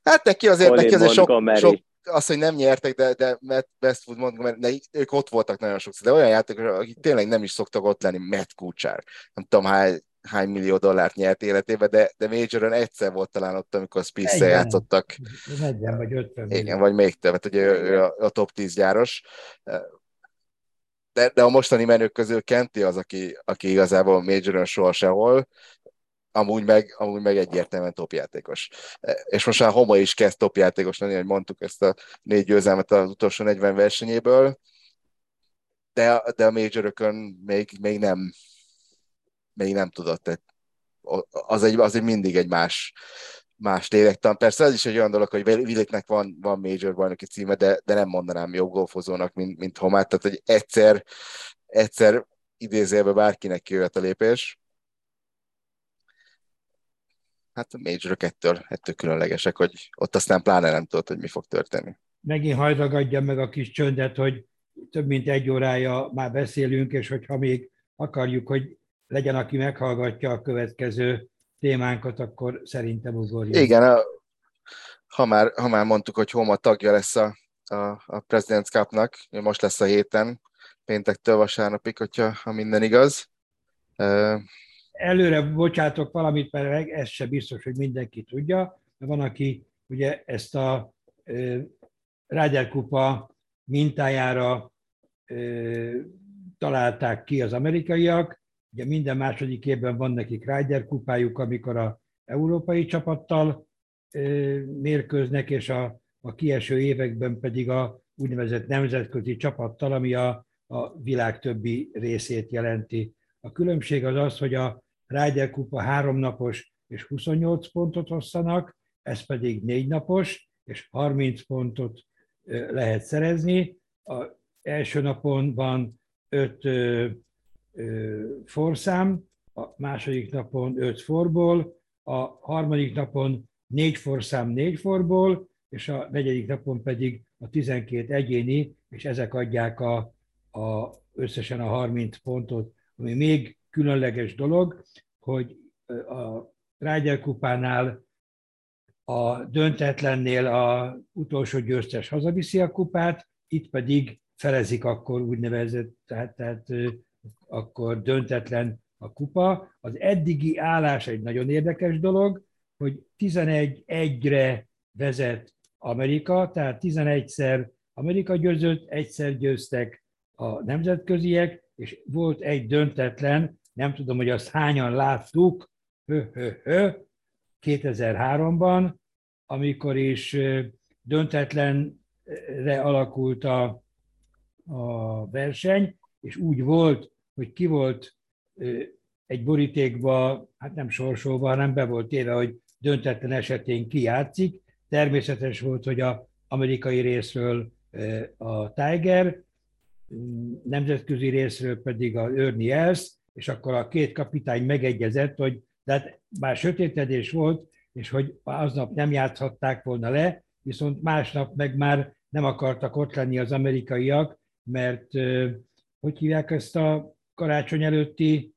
Hát neki azért, neki azért sok, sok, az, hogy nem nyertek, de, de Matt Westwood Montgomery, de ők ott voltak nagyon sokszor, de olyan játékosok, akik tényleg nem is szoktak ott lenni, Matt Kuchar. Nem tudom, hány, hány millió dollárt nyert életében, de, de Majoron egyszer volt talán ott, amikor spice játszottak. 40 vagy 50 millió. Igen, vagy még többet, hogy ő a, a top 10 gyáros. De, de a mostani menők közül Kenti az, aki, aki igazából Majoron soha sehol, amúgy meg, amúgy meg egyértelműen topjátékos. És most már Homo is kezd topjátékos lenni, hogy mondtuk ezt a négy győzelmet az utolsó 40 versenyéből, de, de a majorökön még, még nem, még nem tudott. Tehát az egy, az egy mindig egy más, más lélektan. Persze ez is egy olyan dolog, hogy Williknek van, van major bajnoki címe, de, de nem mondanám jobb golfozónak, mint, mint Homát. Tehát, hogy egyszer, egyszer idézélve bárkinek kijöhet a lépés. Hát a major ettől, ettől különlegesek, hogy ott aztán pláne nem tudod, hogy mi fog történni. Megint hajdagadja meg a kis csöndet, hogy több mint egy órája már beszélünk, és hogyha még akarjuk, hogy legyen, aki meghallgatja a következő témánkat, akkor szerintem ugorjon. Igen, a, ha, már, ha már mondtuk, hogy Homa tagja lesz a, a, a President's Cup-nak, most lesz a héten, péntektől vasárnapig, hogyha ha minden igaz. Előre bocsátok valamit, mert ez se biztos, hogy mindenki tudja, mert van, aki ugye ezt a Ryder Kupa mintájára találták ki az amerikaiak, Ugye minden második évben van nekik Ryder kupájuk, amikor a európai csapattal mérkőznek, és a, a kieső években pedig a úgynevezett nemzetközi csapattal, ami a, a világ többi részét jelenti. A különbség az az, hogy a Ryder Kupa háromnapos és 28 pontot hozzanak, ez pedig négy napos, és 30 pontot lehet szerezni. A első napon van öt forszám, a második napon öt forból, a harmadik napon négy forszám négy forból, és a negyedik napon pedig a 12 egyéni, és ezek adják a, a, összesen a 30 pontot, ami még különleges dolog, hogy a Ryder kupánál a döntetlennél a utolsó győztes hazaviszi a kupát, itt pedig felezik akkor úgynevezett, tehát, tehát akkor döntetlen a kupa. Az eddigi állás egy nagyon érdekes dolog, hogy 11-1-re vezet Amerika, tehát 11-szer Amerika győzött, egyszer győztek a nemzetköziek, és volt egy döntetlen, nem tudom, hogy azt hányan láttuk, hö, hö, hö, 2003-ban, amikor is döntetlenre alakult a, a verseny, és úgy volt, hogy ki volt egy borítékba, hát nem sorsolva, hanem be volt téve, hogy döntetlen esetén ki játszik. Természetes volt, hogy a amerikai részről a Tiger, nemzetközi részről pedig a Ernie Els, és akkor a két kapitány megegyezett, hogy tehát már sötétedés volt, és hogy aznap nem játszhatták volna le, viszont másnap meg már nem akartak ott lenni az amerikaiak, mert hogy hívják ezt a karácsony előtti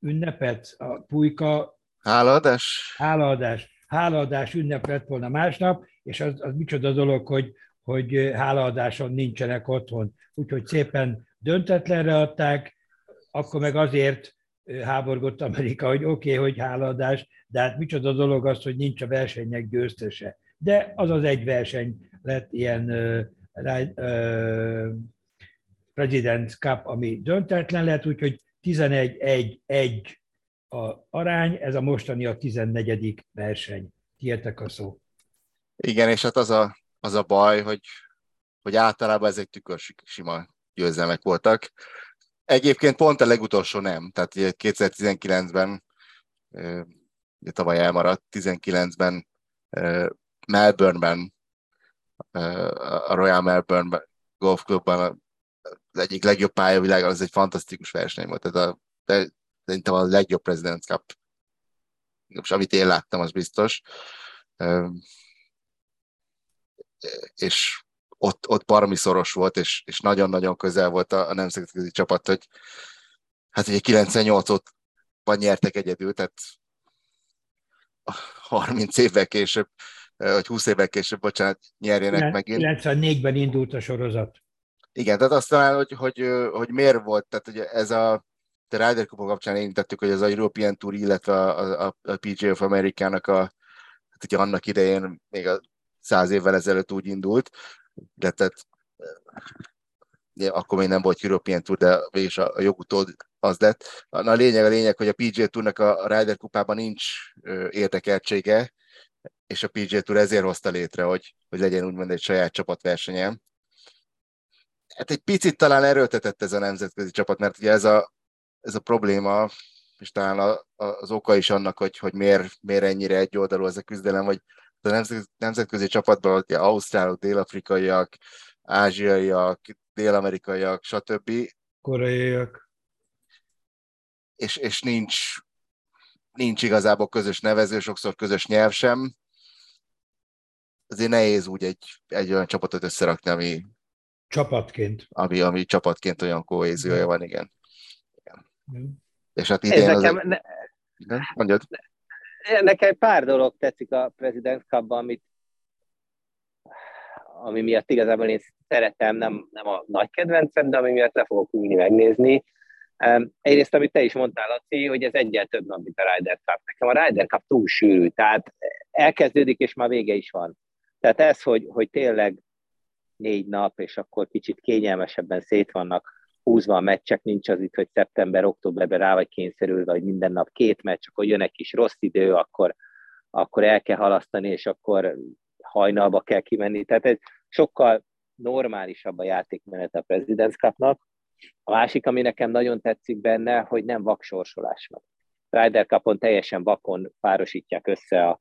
ünnepet, a pulyka... Hálaadás? Hálaadás. Hálaadás ünnep lett volna másnap, és az, az micsoda dolog, hogy, hogy hálaadáson nincsenek otthon. Úgyhogy szépen döntetlenre adták, akkor meg azért háborgott Amerika, hogy oké, okay, hogy hálaadás, de hát micsoda dolog az, hogy nincs a versenynek győztese. De az az egy verseny lett ilyen uh, uh, President's Cup, ami döntetlen lett, úgyhogy 11-1-1 a arány, ez a mostani a 14. verseny. Tietek a szó. Igen, és hát az a, az a baj, hogy, hogy általában ezek tükörsima győzelmek voltak. Egyébként pont a legutolsó nem, tehát 2019-ben, ugye tavaly elmaradt, 19-ben Melbourneben, a Royal Melbourne Golf Clubban az egyik legjobb pálya az egy fantasztikus verseny volt. Tehát a, de, szerintem a legjobb President's Cup. Most amit én láttam, az biztos. És ott, ott baromi szoros volt, és, és nagyon-nagyon közel volt a, a nemzetközi csapat, hogy hát ugye 98 ot van nyertek egyedül, tehát 30 évvel később, vagy 20 évvel később, bocsánat, nyerjenek megint. 94-ben indult a sorozat. Igen, tehát aztán, hogy, hogy, hogy miért volt, tehát ugye ez a a Ryder Cup kapcsán érintettük, hogy ez a European Tour, illetve a, a, a PGA of America-nak a, hát ugye annak idején még a száz évvel ezelőtt úgy indult, de tehát akkor még nem volt European Tour, de végül a, a jogutód az lett. Na, a lényeg a lényeg, hogy a PGA Tournak a Ryder kupában nincs érdekeltsége, és a PGA Tour ezért hozta létre, hogy, hogy legyen úgymond egy saját csapatversenyem hát egy picit talán erőltetett ez a nemzetközi csapat, mert ugye ez a, ez a probléma, és talán a, a, az oka is annak, hogy, hogy miért, miért ennyire egy oldalú ez a küzdelem, hogy a nemzetközi, csapatban ugye ausztrálok, dél-afrikaiak, ázsiaiak, dél-amerikaiak, stb. Koreaiak. És, és nincs, nincs igazából közös nevező, sokszor közös nyelv sem. Azért nehéz úgy egy, egy olyan csapatot összerakni, ami, Csapatként. Ami, ami csapatként olyan kohéziója van, igen. igen. És hát idén Ez nekem, az... ne... Mondjad. Ne, nekem pár dolog tetszik a President cup amit ami miatt igazából én szeretem, nem, nem a nagy kedvencem, de ami miatt le fogok ülni megnézni. Egyrészt, amit te is mondtál, Laci, hogy ez egyel több nap, mint a Ryder Cup. Nekem a Ryder Cup túl sűrű, tehát elkezdődik, és már vége is van. Tehát ez, hogy, hogy tényleg négy nap, és akkor kicsit kényelmesebben szét vannak húzva a meccsek, nincs az itt, hogy szeptember, októberben rá vagy kényszerülve, hogy minden nap két meccs, akkor jön egy kis rossz idő, akkor, akkor el kell halasztani, és akkor hajnalba kell kimenni. Tehát ez sokkal normálisabb a játékmenet a President's Cupnak. A másik, ami nekem nagyon tetszik benne, hogy nem vaksorsolás van. Ryder Cupon teljesen vakon párosítják össze a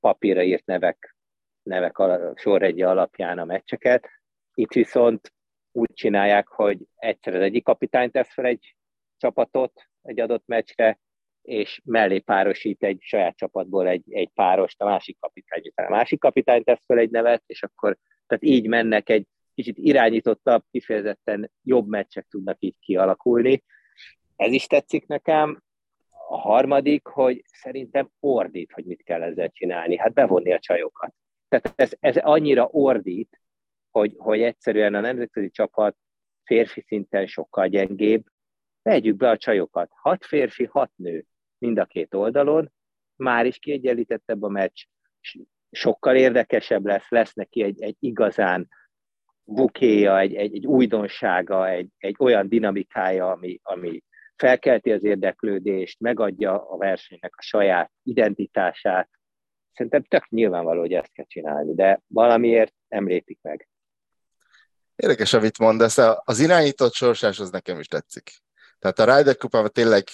papírra írt nevek, nevek sorrendje alapján a meccseket. Itt viszont úgy csinálják, hogy egyszer az egyik kapitány tesz fel egy csapatot egy adott meccsre, és mellé párosít egy saját csapatból egy, egy párost, a másik kapitány után a másik kapitány tesz fel egy nevet, és akkor tehát így mennek egy kicsit irányítottabb, kifejezetten jobb meccsek tudnak így kialakulni. Ez is tetszik nekem. A harmadik, hogy szerintem ordít, hogy mit kell ezzel csinálni. Hát bevonni a csajokat. Tehát ez, ez annyira ordít, hogy, hogy egyszerűen a nemzetközi csapat férfi szinten sokkal gyengébb, vegyük be a csajokat. Hat férfi, hat nő mind a két oldalon, már is kiegyenlítettebb a meccs, sokkal érdekesebb lesz, lesz neki egy, egy igazán bukéja, egy, egy, egy újdonsága, egy, egy olyan dinamikája, ami, ami felkelti az érdeklődést, megadja a versenynek a saját identitását. Szerintem tök nyilvánvaló, hogy ezt kell csinálni, de valamiért nem lépik meg. Érdekes, amit mondasz, az irányított sorsás az nekem is tetszik. Tehát a Ryder kupában tényleg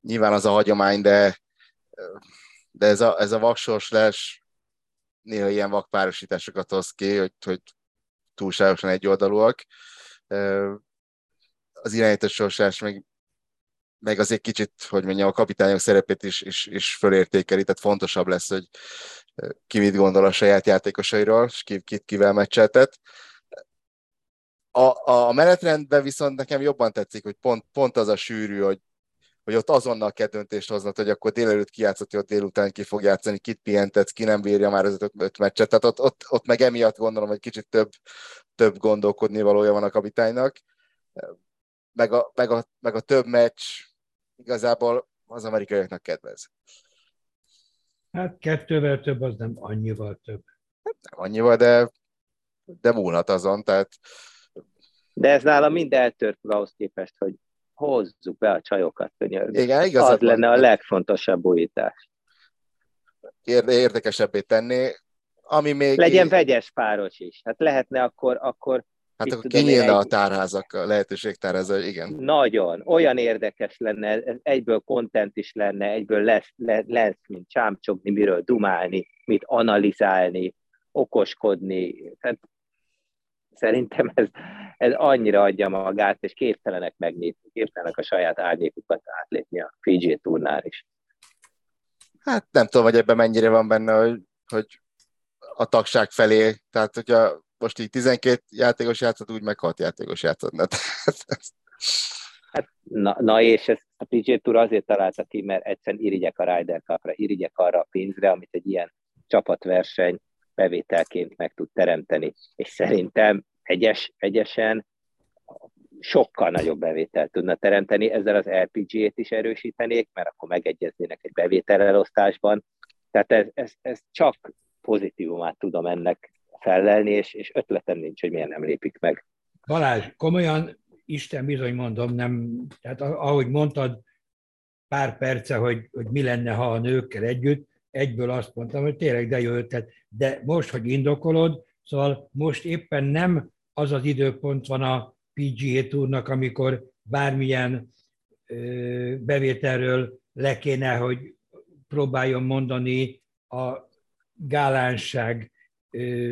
nyilván az a hagyomány, de, de ez a, ez a vaksorslás néha ilyen vakpárosításokat hoz ki, hogy, hogy túlságosan egyoldalúak. Az irányított sorsás meg, meg azért kicsit, hogy mondjam, a kapitányok szerepét is, is, is fölértékeli, tehát fontosabb lesz, hogy ki mit gondol a saját játékosairól, és ki, kit kivel meccseltet. A, a menetrendben viszont nekem jobban tetszik, hogy pont, pont az a sűrű, hogy, hogy ott azonnal kell döntést hoznod, hogy akkor délelőtt kijátszott, hogy ott délután ki fog játszani, kit pihentetsz, ki nem bírja már az öt, öt meccset. Tehát ott, ott, ott meg emiatt gondolom, hogy kicsit több, több gondolkodni valója van a kapitánynak. Meg a, meg, a, meg a több meccs igazából az amerikaiaknak kedvez. Hát kettővel több, az nem annyival több. Hát nem annyival, de, de múlhat azon, tehát... De ez nálam mind eltört ahhoz képest, hogy hozzuk be a csajokat, könyörgöm. Igen, igazad Az lenne a legfontosabb újítás. Érdekesebbé tenni, ami még... Legyen vegyes páros is. Hát lehetne akkor, akkor Hát akkor kinyílna egy... a tárházak, a lehetőség tárháza, igen. Nagyon. Olyan érdekes lenne, ez egyből content is lenne, egyből lesz, lesz mint csámcsogni, miről dumálni, mit analizálni, okoskodni. Tehát szerintem ez, ez annyira adja magát, és képtelenek megnézni, képtelenek a saját árnyékukat átlépni a PG turnál is. Hát nem tudom, hogy ebben mennyire van benne, hogy, hogy a tagság felé, tehát hogyha most így 12 játékos játszott, úgy meg 6 játékos játszott. Hát, na, na, és ezt a PG Tour azért találta ki, mert egyszerűen irigyek a Ryder Cupra, irigyek arra a pénzre, amit egy ilyen csapatverseny bevételként meg tud teremteni. És szerintem egyes, egyesen sokkal nagyobb bevételt tudna teremteni, ezzel az RPG-t is erősítenék, mert akkor megegyeznének egy bevételelosztásban. Tehát ez, ez, ez csak pozitívumát tudom ennek fellelni, és, és ötletem nincs, hogy miért nem lépik meg. Balázs, komolyan, Isten bizony mondom, nem, tehát ahogy mondtad pár perce, hogy, hogy mi lenne, ha a nőkkel együtt, egyből azt mondtam, hogy tényleg de jó ötlet, de most, hogy indokolod, szóval most éppen nem az az időpont van a PGA túrnak, amikor bármilyen ö, bevételről le kéne, hogy próbáljon mondani a gálánság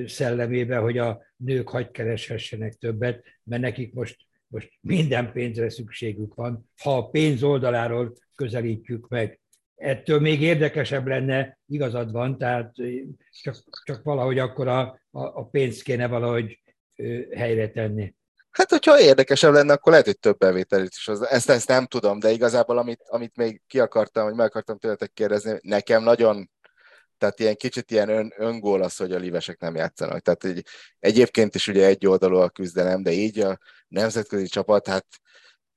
szellemébe, hogy a nők hagy kereshessenek többet, mert nekik most, most minden pénzre szükségük van, ha a pénz oldaláról közelítjük meg. Ettől még érdekesebb lenne, igazad van, tehát csak, csak valahogy akkor a, a, a pénzt kéne valahogy helyre tenni. Hát, hogyha érdekesebb lenne, akkor lehet, hogy több bevételit is. Ezt, ezt nem tudom, de igazából amit, amit még ki akartam, hogy meg akartam tőletek kérdezni, nekem nagyon tehát ilyen kicsit ilyen ön, öngól az, hogy a livesek nem játszanak. Tehát egy, egyébként is ugye egy oldalú a küzdelem, de így a nemzetközi csapat, hát,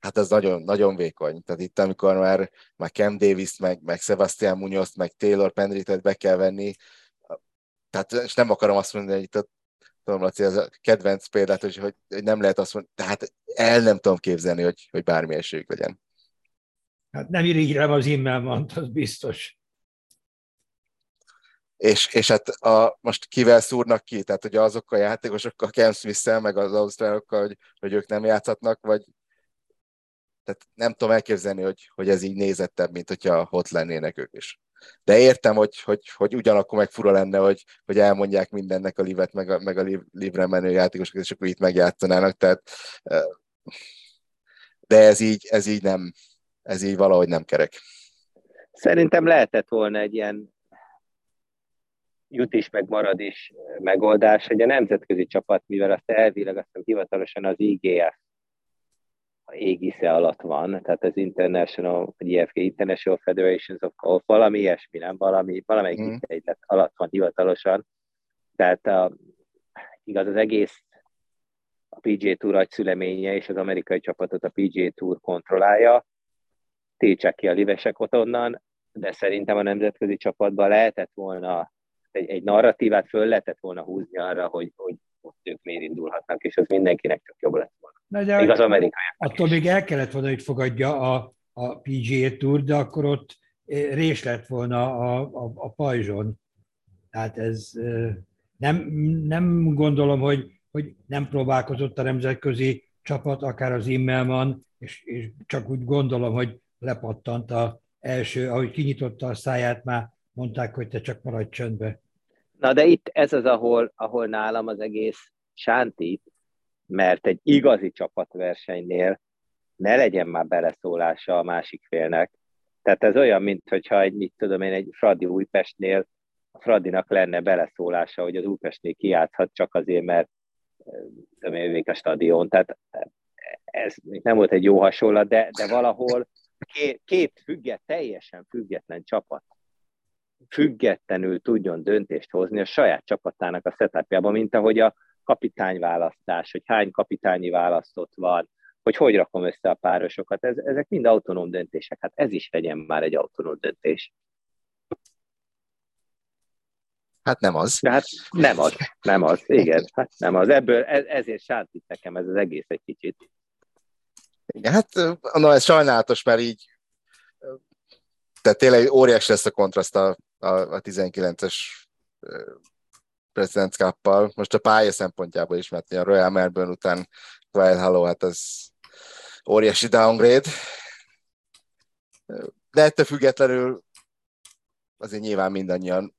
hát az nagyon, nagyon vékony. Tehát itt, amikor már, már Cam davis meg, meg Sebastian munoz meg Taylor Pendritet be kell venni, tehát és nem akarom azt mondani, hogy itt a tudom, Laci, ez a kedvenc példát, hogy, hogy, nem lehet azt mondani, tehát el nem tudom képzelni, hogy, hogy bármi esélyük legyen. Hát nem irigylem az immel az biztos és, és hát a, most kivel szúrnak ki, tehát hogy azokkal a játékosokkal, Cam smith meg az ausztrálokkal, hogy, hogy ők nem játszhatnak, vagy tehát nem tudom elképzelni, hogy, hogy ez így nézettebb, mint hogyha ott lennének ők is. De értem, hogy, hogy, hogy ugyanakkor meg fura lenne, hogy, hogy elmondják mindennek a livet, meg a, meg a livre menő játékosokat, és akkor itt megjátszanának, tehát de ez így, ez így nem, ez így valahogy nem kerek. Szerintem lehetett volna egy ilyen jut is, meg marad is megoldás, hogy a nemzetközi csapat, mivel azt elvileg azt hivatalosan az IGF a égisze alatt van, tehát az International, vagy IFG International Federations of Golf, valami ilyesmi, nem valami, valamelyik mm. egylet alatt van hivatalosan. Tehát a, igaz, az egész a PGA Tour agyszüleménye és az amerikai csapatot a PGA Tour kontrollálja, tiltsák ki a livesek ott onnan, de szerintem a nemzetközi csapatban lehetett volna egy, egy narratívát föl lehetett volna húzni arra, hogy, hogy ott ők miért indulhatnak, és az mindenkinek csak jobb lett volna. Na, de Még az amerikai. Attól még el kellett volna, hogy fogadja a, a PGA Tour, de akkor ott eh, rés lett volna a, a, a pajzson. Tehát ez eh, nem, nem gondolom, hogy, hogy nem próbálkozott a nemzetközi csapat, akár az Immelman, és, és csak úgy gondolom, hogy lepattant a első, ahogy kinyitotta a száját, már mondták, hogy te csak maradj csöndbe. Na de itt ez az, ahol, ahol nálam az egész sántít, mert egy igazi csapatversenynél ne legyen már beleszólása a másik félnek. Tehát ez olyan, mint hogyha egy, mit tudom én, egy Fradi Újpestnél a Fradinak lenne beleszólása, hogy az Újpestnél kiátszhat csak azért, mert én, a stadion. Tehát ez nem volt egy jó hasonlat, de, de valahol két, két függet, teljesen független csapat függetlenül tudjon döntést hozni a saját csapatának a setupjában, mint ahogy a kapitányválasztás, hogy hány kapitányi választott van, hogy hogy rakom össze a párosokat, ez, ezek mind autonóm döntések. Hát ez is legyen már egy autonóm döntés. Hát nem az. De hát nem az, nem az, igen, hát nem az. Ebből, ez, ezért sántít nekem ez az egész egy kicsit. Igen, hát na, ez sajnálatos, mert így tehát tényleg óriási lesz a kontraszt a, a, a 19-es President's cup Most a pálya szempontjából is, mert a Royal Melbourne után Wild Hello, hát ez óriási downgrade. De ettől függetlenül azért nyilván mindannyian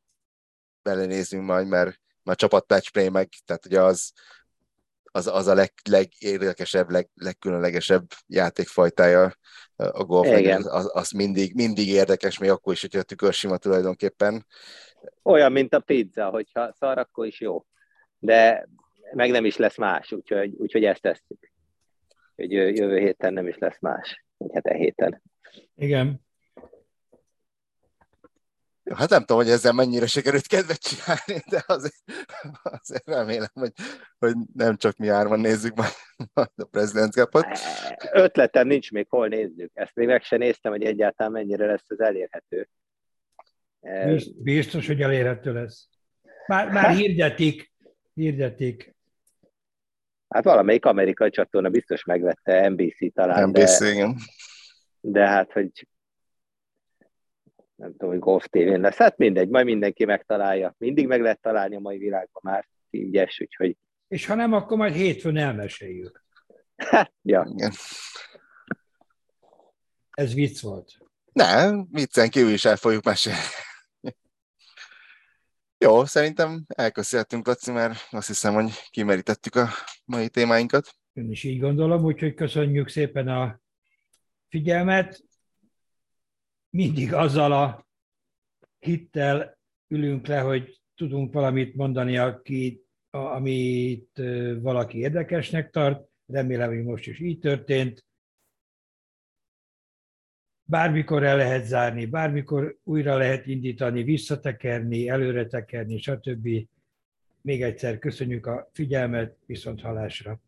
belenézünk majd, mert, a csapat patchplay meg, tehát ugye az, az, az a leg, legérdekesebb, leg, legkülönlegesebb játékfajtája a golf. Igen. Az, az mindig, mindig érdekes, még akkor is, hogyha a tükör sima tulajdonképpen. Olyan, mint a pizza, hogyha szar, akkor is jó. De meg nem is lesz más, úgyhogy, úgyhogy ezt tesszük. Hogy jövő héten nem is lesz más, vagy hát e héten. Igen. Hát nem tudom, hogy ezzel mennyire sikerült kedvet csinálni, de azért, azért remélem, hogy, hogy nem csak mi hárman nézzük majd a President's Cup-ot. Ötletem nincs még, hol nézzük. Ezt még meg sem néztem, hogy egyáltalán mennyire lesz ez elérhető. Biztos, hogy elérhető lesz. Már, már hirdetik, hirdetik. Hát valamelyik amerikai csatorna biztos megvette, NBC talán. NBC, de, igen. De hát, hogy nem tudom, hogy Golf tévén lesz. Hát mindegy, majd mindenki megtalálja. Mindig meg lehet találni a mai világban már ingyen, úgyhogy... És ha nem, akkor majd hétfőn elmeséljük. Hát, ja. Igen. Ez vicc volt. Nem, viccen kívül is el fogjuk mesélni. Jó, szerintem elköszönhetünk, Laci, mert azt hiszem, hogy kimerítettük a mai témáinkat. Én is így gondolom, úgyhogy köszönjük szépen a figyelmet mindig azzal a hittel ülünk le, hogy tudunk valamit mondani, aki, amit valaki érdekesnek tart. Remélem, hogy most is így történt. Bármikor el lehet zárni, bármikor újra lehet indítani, visszatekerni, előre tekerni, stb. Még egyszer köszönjük a figyelmet, viszont halásra!